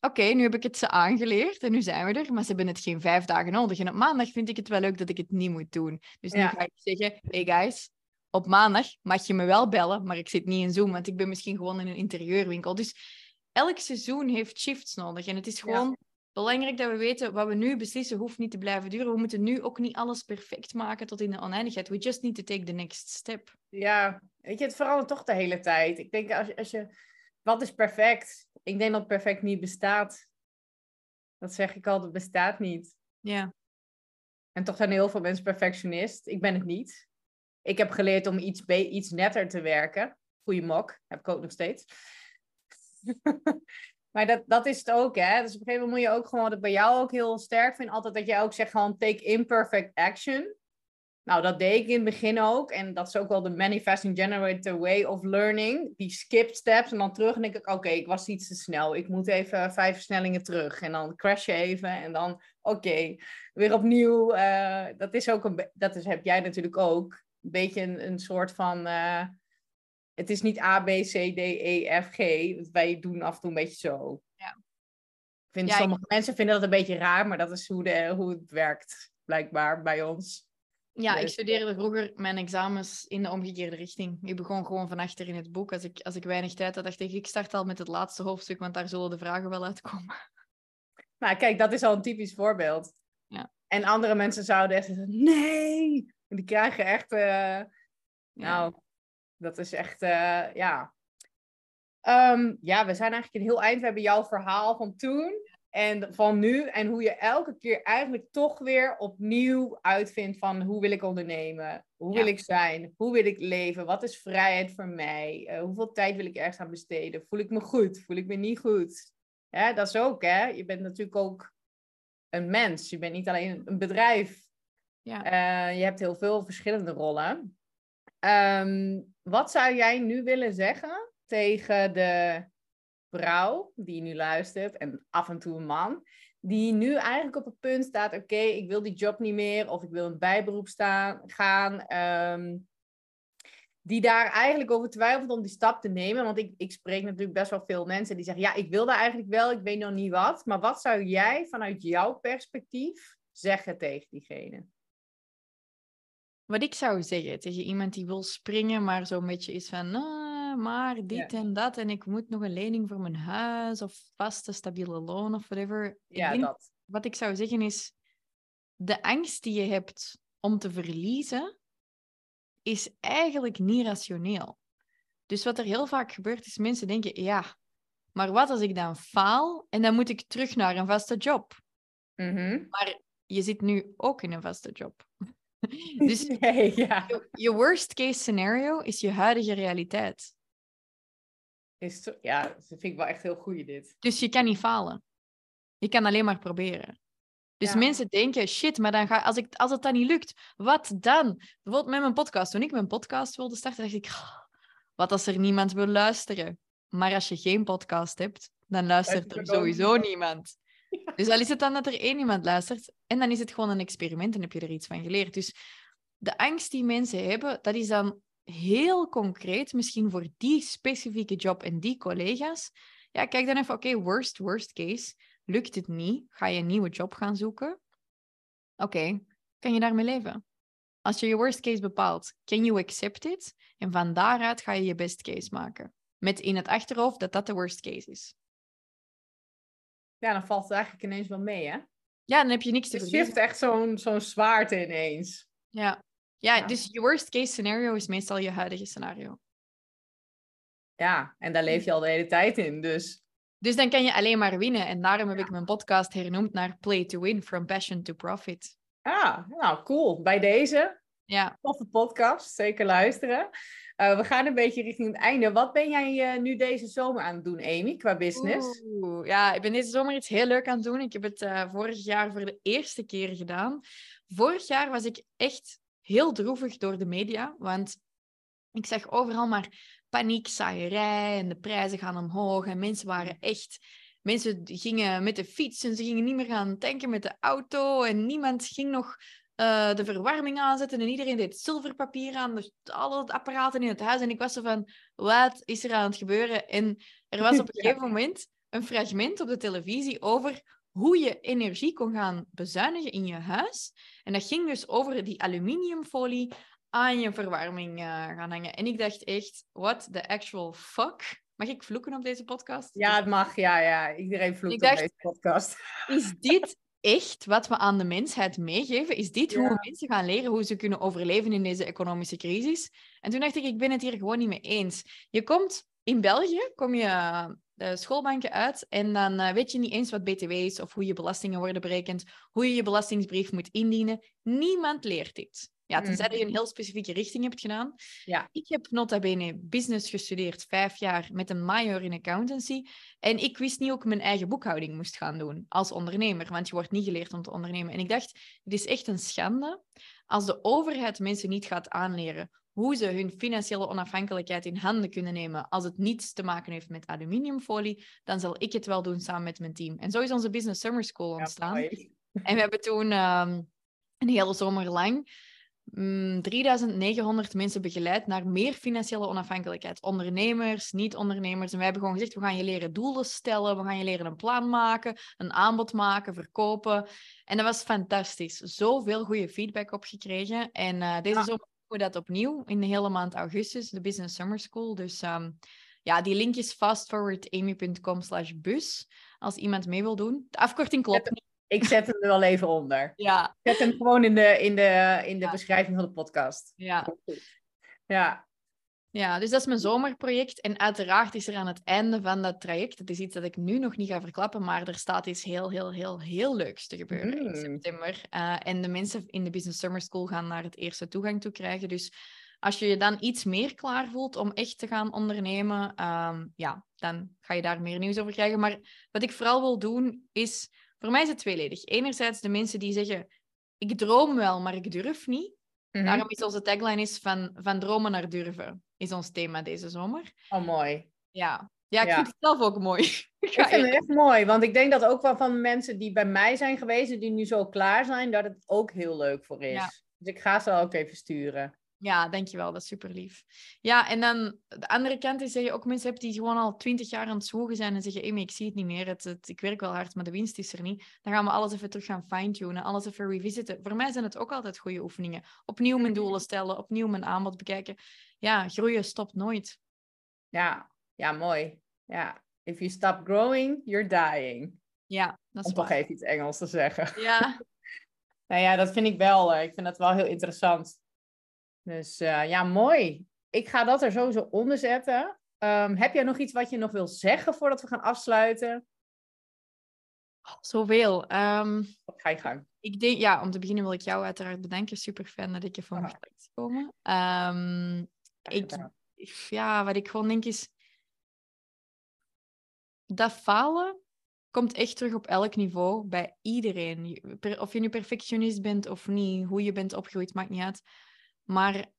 Oké, nu heb ik het ze aangeleerd en nu zijn we er. Maar ze hebben het geen vijf dagen nodig. En op maandag vind ik het wel leuk dat ik het niet moet doen. Dus nu ga ik zeggen... Hey guys, op maandag mag je me wel bellen, maar ik zit niet in Zoom. Want ik ben misschien gewoon in een interieurwinkel. Dus elk seizoen heeft shifts nodig. En het is gewoon belangrijk dat we weten wat we nu beslissen hoeft niet te blijven duren. We moeten nu ook niet alles perfect maken tot in de oneindigheid. We just need to take the next step. Ja, weet je, het verandert toch de hele tijd. Ik denk als je, als je wat is perfect? Ik denk dat perfect niet bestaat. Dat zeg ik altijd, bestaat niet. Ja. En toch zijn heel veel mensen perfectionist. Ik ben het niet. Ik heb geleerd om iets, iets netter te werken. Goeie mok, heb ik ook nog steeds. Maar dat, dat is het ook, hè. Dus op een gegeven moment moet je ook gewoon, dat bij jou ook heel sterk vind, altijd dat jij ook zegt gewoon take imperfect action. Nou, dat deed ik in het begin ook. En dat is ook wel de manifesting generator way of learning. Die skip steps en dan terug en denk ik, oké, ik was iets te snel. Ik moet even vijf versnellingen terug. En dan crash je even en dan, oké, weer opnieuw. Uh, dat is ook een, dat is, heb jij natuurlijk ook. Een beetje een, een soort van... Uh, het is niet A, B, C, D, E, F, G. Wij doen af en toe een beetje zo. Ja. Vind, sommige mensen vinden dat een beetje raar, maar dat is hoe, de, hoe het werkt, blijkbaar, bij ons. Ja, ik dus, studeerde vroeger mijn examens in de omgekeerde richting. Ik begon gewoon van achter in het boek. Als ik, als ik weinig tijd had, dacht ik, ik start al met het laatste hoofdstuk, want daar zullen de vragen wel uitkomen. Nou, kijk, dat is al een typisch voorbeeld. Ja. En andere mensen zouden echt zeggen, nee! Die krijgen echt... Uh... Nou, dat is echt, uh, ja. Um, ja, we zijn eigenlijk een heel eind. We hebben jouw verhaal van toen. En van nu en hoe je elke keer eigenlijk toch weer opnieuw uitvindt van hoe wil ik ondernemen? Hoe wil ik zijn? Hoe wil ik leven? Wat is vrijheid voor mij? Uh, hoeveel tijd wil ik ergens aan besteden? Voel ik me goed? Voel ik me niet goed? Ja, dat is ook, hè? Je bent natuurlijk ook een mens. Je bent niet alleen een bedrijf. Ja. Uh, je hebt heel veel verschillende rollen. Um, wat zou jij nu willen zeggen tegen de vrouw die nu luistert en af en toe een man, die nu eigenlijk op het punt staat: oké, ik wil die job niet meer of ik wil een bijberoep staan, gaan. Ehm, die daar eigenlijk over twijfelt om die stap te nemen. Want ik, ik spreek natuurlijk best wel veel mensen die zeggen: Ja, ik wil daar eigenlijk wel, ik weet nog niet wat. Maar wat zou jij vanuit jouw perspectief zeggen tegen diegene? Wat ik zou zeggen tegen iemand die wil springen, maar zo'n beetje is van. Nou, maar dit en dat en ik moet nog een lening voor mijn huis of vaste stabiele loon of whatever. Ja, dat. Wat ik zou zeggen is, de angst die je hebt om te verliezen, is eigenlijk niet rationeel. Dus wat er heel vaak gebeurt, is mensen denken, ja, maar wat als ik dan faal en dan moet ik terug naar een vaste job? Mm Maar je zit nu ook in een vaste job. dus ja. je worst case scenario is je huidige realiteit. Is ja, dat vind ik wel echt heel goed dit. Dus je kan niet falen. Je kan alleen maar proberen. Dus mensen denken, shit, maar dan ga, als, ik, als het dan niet lukt, wat dan? Bijvoorbeeld met mijn podcast. Toen ik mijn podcast wilde starten, dacht ik, wat als er niemand wil luisteren? Maar als je geen podcast hebt, dan luistert er sowieso niemand. Dus al is het dan dat er één iemand luistert, en dan is het gewoon een experiment en heb je er iets van geleerd. Dus de angst die mensen hebben, dat is dan heel concreet, misschien voor die specifieke job en die collega's. Ja, kijk dan even, oké, worst, worst case. Lukt het niet? Ga je een nieuwe job gaan zoeken? Oké, kan je daarmee leven? Als je je worst case bepaalt, can you accept it? En van daaruit ga je je best case maken. Met in het achterhoofd dat dat de worst case is. Ja, dan valt het eigenlijk ineens wel mee, hè? Ja, dan heb je niks te verliezen. Je shift echt zo'n zo'n zwaarte ineens. Ja. Ja, dus je worst case scenario is meestal je huidige scenario. Ja, en daar leef je al de hele tijd in, dus... Dus dan kan je alleen maar winnen. En daarom heb ik mijn podcast hernoemd naar Play to Win, From Passion to Profit. Ah, nou cool. Bij deze. Ja. Toffe podcast, zeker luisteren. Uh, we gaan een beetje richting het einde. Wat ben jij uh, nu deze zomer aan het doen, Amy, qua business? Oeh, ja, ik ben deze zomer iets heel leuk aan het doen. Ik heb het uh, vorig jaar voor de eerste keer gedaan. Vorig jaar was ik echt heel droevig door de media, want ik zag overal maar paniekzaaierij en de prijzen gaan omhoog en mensen waren echt... Mensen gingen met de fiets en ze gingen niet meer gaan tanken met de auto en niemand ging nog uh, de verwarming aanzetten en iedereen deed zilverpapier aan, dus alle apparaten in het huis. En ik was zo van, wat is er aan het gebeuren? En er was op een gegeven moment een fragment op de televisie over hoe je energie kon gaan bezuinigen in je huis. En dat ging dus over die aluminiumfolie aan je verwarming uh, gaan hangen. En ik dacht echt, what the actual fuck? Mag ik vloeken op deze podcast? Ja, het mag. Ja, ja. Iedereen vloekt op deze podcast. Is dit echt wat we aan de mensheid meegeven? Is dit hoe mensen gaan leren hoe ze kunnen overleven in deze economische crisis? En toen dacht ik, ik ben het hier gewoon niet mee eens. Je komt in België, kom je de schoolbanken uit en dan uh, weet je niet eens wat BTW is of hoe je belastingen worden berekend, hoe je je belastingsbrief moet indienen. Niemand leert dit. Ja, tenzij je een heel specifieke richting hebt gedaan. Ja. Ik heb nota bene business gestudeerd, vijf jaar, met een major in accountancy. En ik wist niet hoe ik mijn eigen boekhouding moest gaan doen als ondernemer, want je wordt niet geleerd om te ondernemen. En ik dacht, het is echt een schande als de overheid mensen niet gaat aanleren hoe ze hun financiële onafhankelijkheid in handen kunnen nemen als het niets te maken heeft met aluminiumfolie, dan zal ik het wel doen samen met mijn team. En zo is onze Business Summer School ontstaan. en we hebben toen um, een hele zomer lang mm, 3900 mensen begeleid naar meer financiële onafhankelijkheid. Ondernemers, niet-ondernemers. En wij hebben gewoon gezegd, we gaan je leren doelen stellen, we gaan je leren een plan maken, een aanbod maken, verkopen. En dat was fantastisch. Zoveel goede feedback op gekregen. En uh, deze zomer we dat opnieuw in de hele maand augustus, de Business Summer School. Dus um, ja, die link is fastforwardamy.com slash bus, als iemand mee wil doen. De afkorting klopt niet. Ik zet hem er wel even onder. Ja. Ik zet hem gewoon in de, in de, in de beschrijving van de podcast. Ja. Ja. Ja, dus dat is mijn zomerproject. En uiteraard is er aan het einde van dat traject, het is iets dat ik nu nog niet ga verklappen, maar er staat iets heel, heel, heel, heel leuks te gebeuren in Mm. september. Uh, en de mensen in de Business Summer School gaan naar het eerste toegang toe krijgen. Dus als je je dan iets meer klaar voelt om echt te gaan ondernemen, um, ja, dan ga je daar meer nieuws over krijgen. Maar wat ik vooral wil doen, is... Voor mij is het tweeledig. Enerzijds de mensen die zeggen, ik droom wel, maar ik durf niet. Mhm. Daarom is onze tagline is van, van dromen naar durven, is ons thema deze zomer. Oh, mooi. Ja, ja ik Ja. vind het zelf ook mooi. ik vind het echt mooi, want ik denk dat ook wel van mensen die bij mij zijn geweest, die nu zo klaar zijn, dat het ook heel leuk voor is. Ja. Dus ik ga ze ook even sturen. Ja, dankjewel, dat is super lief. Ja, en dan de andere kant is dat je ook mensen hebt die gewoon al twintig jaar aan het zwoegen zijn en zeggen, ik zie het niet meer, het, het- ik werk wel hard, maar de winst is er niet. Dan gaan we alles even terug gaan fine-tunen, alles even revisiten. Voor mij zijn het ook altijd goede oefeningen. Opnieuw mijn doelen stellen, opnieuw mijn aanbod bekijken. Ja, groeien stopt nooit. Ja, ja, mooi. Ja. If you stop growing, you're dying. Ja, dat is Om toch even iets Engels te zeggen. Ja, Nou ja, dat vind ik wel. Ik vind dat wel heel interessant. Dus eh, ja, mooi. Ik ga dat er sowieso onder zetten. Ehm, heb jij nog iets wat je nog wil zeggen voordat we gaan afsluiten? zoveel. Of ga je gang? Ik denk, ja, om te beginnen wil ik jou uiteraard bedanken. Super fijn dat ik je voor Ah. mocht langskomen. Ehm ik, ja, wat ik gewoon denk is... Dat falen komt echt terug op elk niveau, bij iedereen. Of je nu perfectionist bent of niet, hoe je bent opgegroeid, maakt niet uit. Maar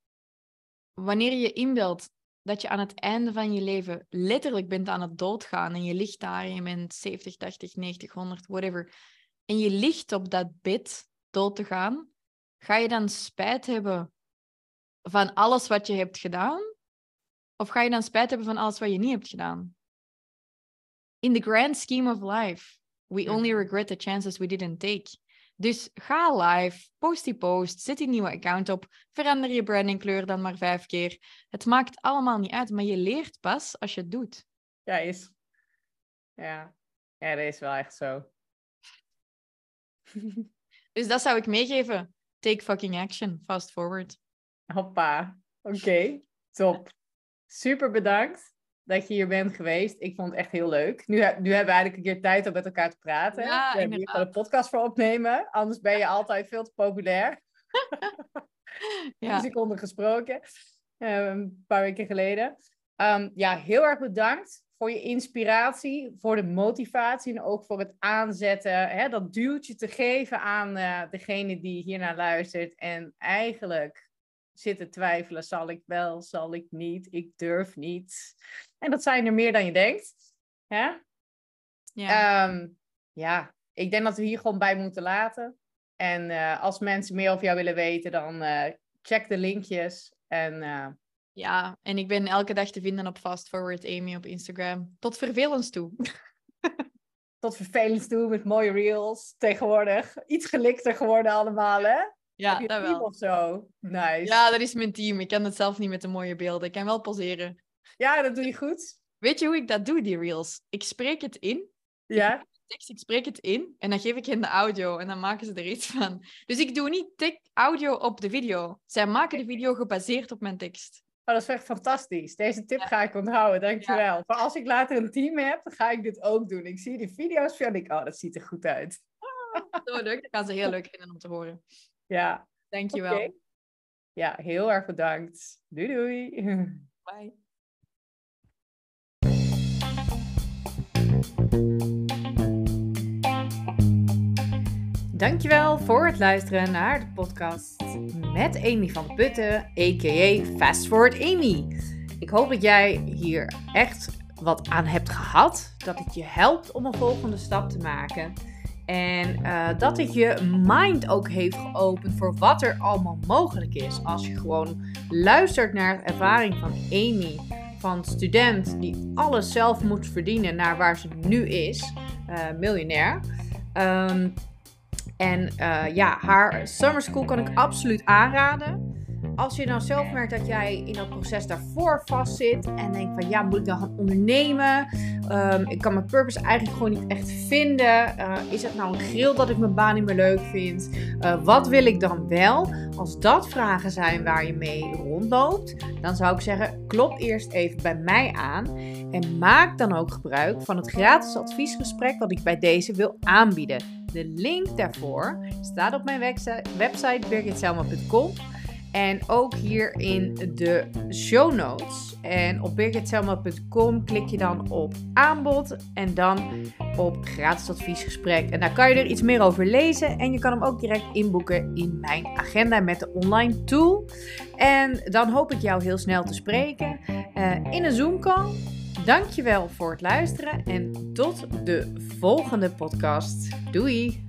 wanneer je inbeeldt dat je aan het einde van je leven letterlijk bent aan het doodgaan en je ligt daar en je bent 70, 80, 90, 100, whatever, en je ligt op dat bed dood te gaan, ga je dan spijt hebben van alles wat je hebt gedaan? Of ga je dan spijt hebben van alles wat je niet hebt gedaan? In the grand scheme of life, we only regret the chances we didn't take. Dus ga live, post die post, zet die nieuwe account op, verander je brandingkleur dan maar vijf keer. Het maakt allemaal niet uit, maar je leert pas als je het doet. Ja, is. Ja. ja, dat is wel echt zo. Dus dat zou ik meegeven. Take fucking action. Fast forward. Hoppa. Oké, top. Super bedankt dat je hier bent geweest. Ik vond het echt heel leuk. Nu, nu hebben we eigenlijk een keer tijd om met elkaar te praten. Ja, we hebben hier gewoon een podcast voor opnemen. Anders ben je altijd veel te populair. Ja. Seconden gesproken. eh, een paar weken geleden. Ehm, ja, heel erg bedankt voor je inspiratie, voor de motivatie en ook voor het aanzetten. Hè, dat duwtje te geven aan eh, degene die hiernaar luistert. En eigenlijk zit te twijfelen, zal ik wel, zal ik niet, ik durf niet. En dat zijn er meer dan je denkt. Hè? Ja. Ehm, ja, ik denk dat we hier gewoon bij moeten laten. En eh, als mensen meer over jou willen weten, dan eh, check de linkjes. En eh, ja, en ik ben elke dag te vinden op Fast Forward Amy op Instagram. Tot vervelens toe. tot vervelend toe met mooie reels tegenwoordig. Iets gelikter geworden allemaal, hè? Ja, dat wel. of zo? Nice. Ja, dat is mijn team. Ik kan het zelf niet met de mooie beelden. Ik kan wel poseren. Ja, dat doe je goed. Weet je hoe ik dat doe, die reels? Ik spreek het in, Ja, tekst, ik spreek het in en dan geef ik hen de audio en dan maken ze er iets van. Dus ik doe niet tek audio op de video. Zij maken de video gebaseerd op mijn tekst. oh, dat is echt fantastisch. Deze tip ga ik onthouden, dankjewel. Maar als ik later een team heb, dan ga ik dit ook doen. Ik zie die video's van en ik, oh, dat ziet er goed uit. Zo leuk. Dat gaan ze heel leuk vinden om te horen. Ja, Dankjewel. oké. Ja, heel erg bedankt. Doei doei. Bye. Dankjewel voor het luisteren naar de podcast met Amy van Putten, a.k.a. Fast Forward Amy. Ik hoop dat jij hier echt wat aan hebt gehad. Dat het je helpt om een volgende stap te maken. En eh, dat het je mind ook heeft geopend voor wat er allemaal mogelijk is. Als je gewoon luistert naar de ervaring van Amy, van student die alles zelf moet verdienen naar waar ze nu is, eh, miljonair. Ehm, en eh, ja, haar summer school kan ik absoluut aanraden. Als je dan zelf merkt dat jij in dat proces daarvoor vastzit en denkt van ja, moet ik dan gaan ondernemen? Ehm, ik kan mijn purpose eigenlijk gewoon niet echt vinden. Uh, is het nou een grill dat ik mijn baan niet meer leuk vind? Uh, wat wil ik dan wel? Als dat vragen zijn waar je mee rondloopt, dan zou ik zeggen: klop eerst even bij mij aan en maak dan ook gebruik van het gratis adviesgesprek wat ik bij deze wil aanbieden. De link daarvoor staat op mijn website birgitselma.com. En ook hier in de show notes. En op birgitselma.com klik je dan op aanbod en dan op gratis adviesgesprek. En daar kan je er iets meer over lezen. En je kan hem ook direct inboeken in mijn agenda met de online tool. En dan hoop ik jou heel snel te spreken uh, in een Zoom call. Dankjewel voor het luisteren en tot de volgende podcast. Doei!